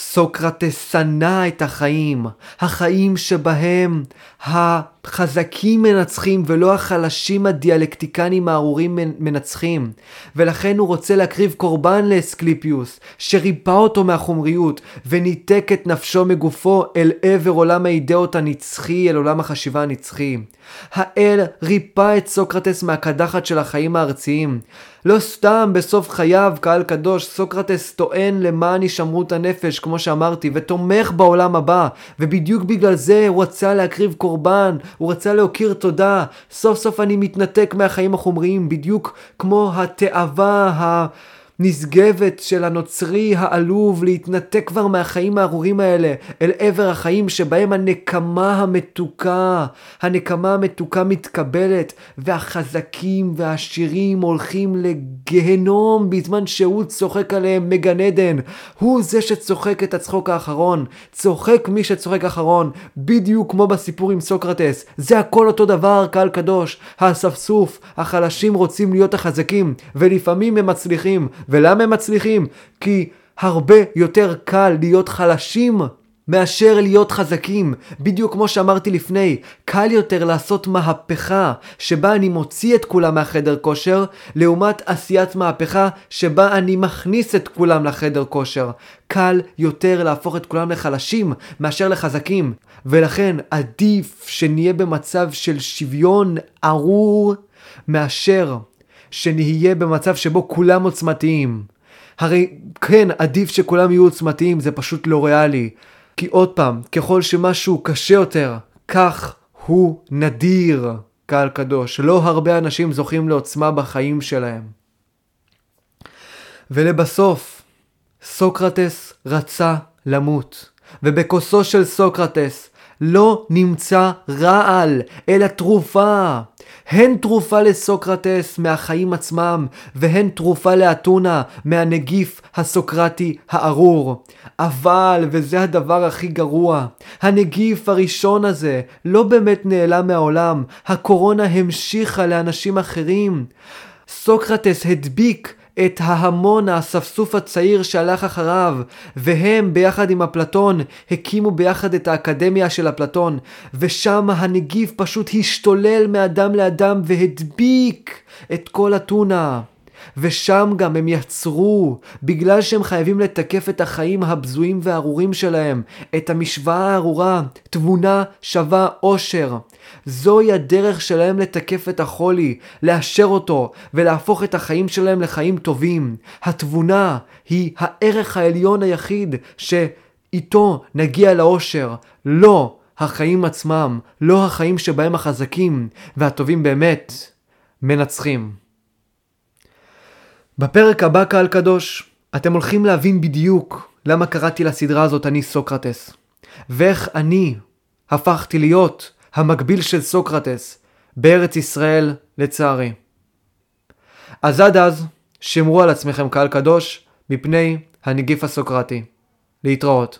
סוקרטס שנא את החיים, החיים שבהם החזקים מנצחים ולא החלשים הדיאלקטיקנים הארורים מנצחים. ולכן הוא רוצה להקריב קורבן לאסקליפיוס, שריפא אותו מהחומריות, וניתק את נפשו מגופו אל עבר עולם האידאות הנצחי, אל עולם החשיבה הנצחי. האל ריפא את סוקרטס מהקדחת של החיים הארציים. לא סתם בסוף חייו, קהל קדוש, סוקרטס טוען למען הישמרות הנפש, כמו שאמרתי, ותומך בעולם הבא, ובדיוק בגלל זה הוא רצה להקריב קורבן, הוא רצה להכיר תודה. סוף סוף אני מתנתק מהחיים החומריים, בדיוק כמו התאווה ה... נשגבת של הנוצרי העלוב להתנתק כבר מהחיים הארורים האלה אל עבר החיים שבהם הנקמה המתוקה, הנקמה המתוקה מתקבלת והחזקים והעשירים הולכים לגהנום בזמן שהוא צוחק עליהם מגן עדן. הוא זה שצוחק את הצחוק האחרון, צוחק מי שצוחק אחרון, בדיוק כמו בסיפור עם סוקרטס. זה הכל אותו דבר, קהל קדוש. האספסוף, החלשים רוצים להיות החזקים, ולפעמים הם מצליחים. ולמה הם מצליחים? כי הרבה יותר קל להיות חלשים מאשר להיות חזקים. בדיוק כמו שאמרתי לפני, קל יותר לעשות מהפכה שבה אני מוציא את כולם מהחדר כושר, לעומת עשיית מהפכה שבה אני מכניס את כולם לחדר כושר. קל יותר להפוך את כולם לחלשים מאשר לחזקים. ולכן עדיף שנהיה במצב של שוויון ארור מאשר שנהיה במצב שבו כולם עוצמתיים. הרי כן, עדיף שכולם יהיו עוצמתיים, זה פשוט לא ריאלי. כי עוד פעם, ככל שמשהו קשה יותר, כך הוא נדיר, קהל קדוש. לא הרבה אנשים זוכים לעוצמה בחיים שלהם. ולבסוף, סוקרטס רצה למות, ובכוסו של סוקרטס לא נמצא רעל, אלא תרופה. הן תרופה לסוקרטס מהחיים עצמם, והן תרופה לאתונה מהנגיף הסוקרטי הארור. אבל, וזה הדבר הכי גרוע, הנגיף הראשון הזה לא באמת נעלם מהעולם, הקורונה המשיכה לאנשים אחרים. סוקרטס הדביק את ההמון האספסוף הצעיר שהלך אחריו, והם ביחד עם אפלטון הקימו ביחד את האקדמיה של אפלטון, ושם הנגיף פשוט השתולל מאדם לאדם והדביק את כל אתונה. ושם גם הם יצרו, בגלל שהם חייבים לתקף את החיים הבזויים והארורים שלהם, את המשוואה הארורה, תבונה שווה עושר. זוהי הדרך שלהם לתקף את החולי, לאשר אותו, ולהפוך את החיים שלהם לחיים טובים. התבונה היא הערך העליון היחיד שאיתו נגיע לאושר, לא החיים עצמם, לא החיים שבהם החזקים והטובים באמת מנצחים. בפרק הבא, קהל קדוש, אתם הולכים להבין בדיוק למה קראתי לסדרה הזאת אני סוקרטס, ואיך אני הפכתי להיות המקביל של סוקרטס בארץ ישראל, לצערי. אז עד אז, שמרו על עצמכם קהל קדוש מפני הנגיף הסוקרטי. להתראות.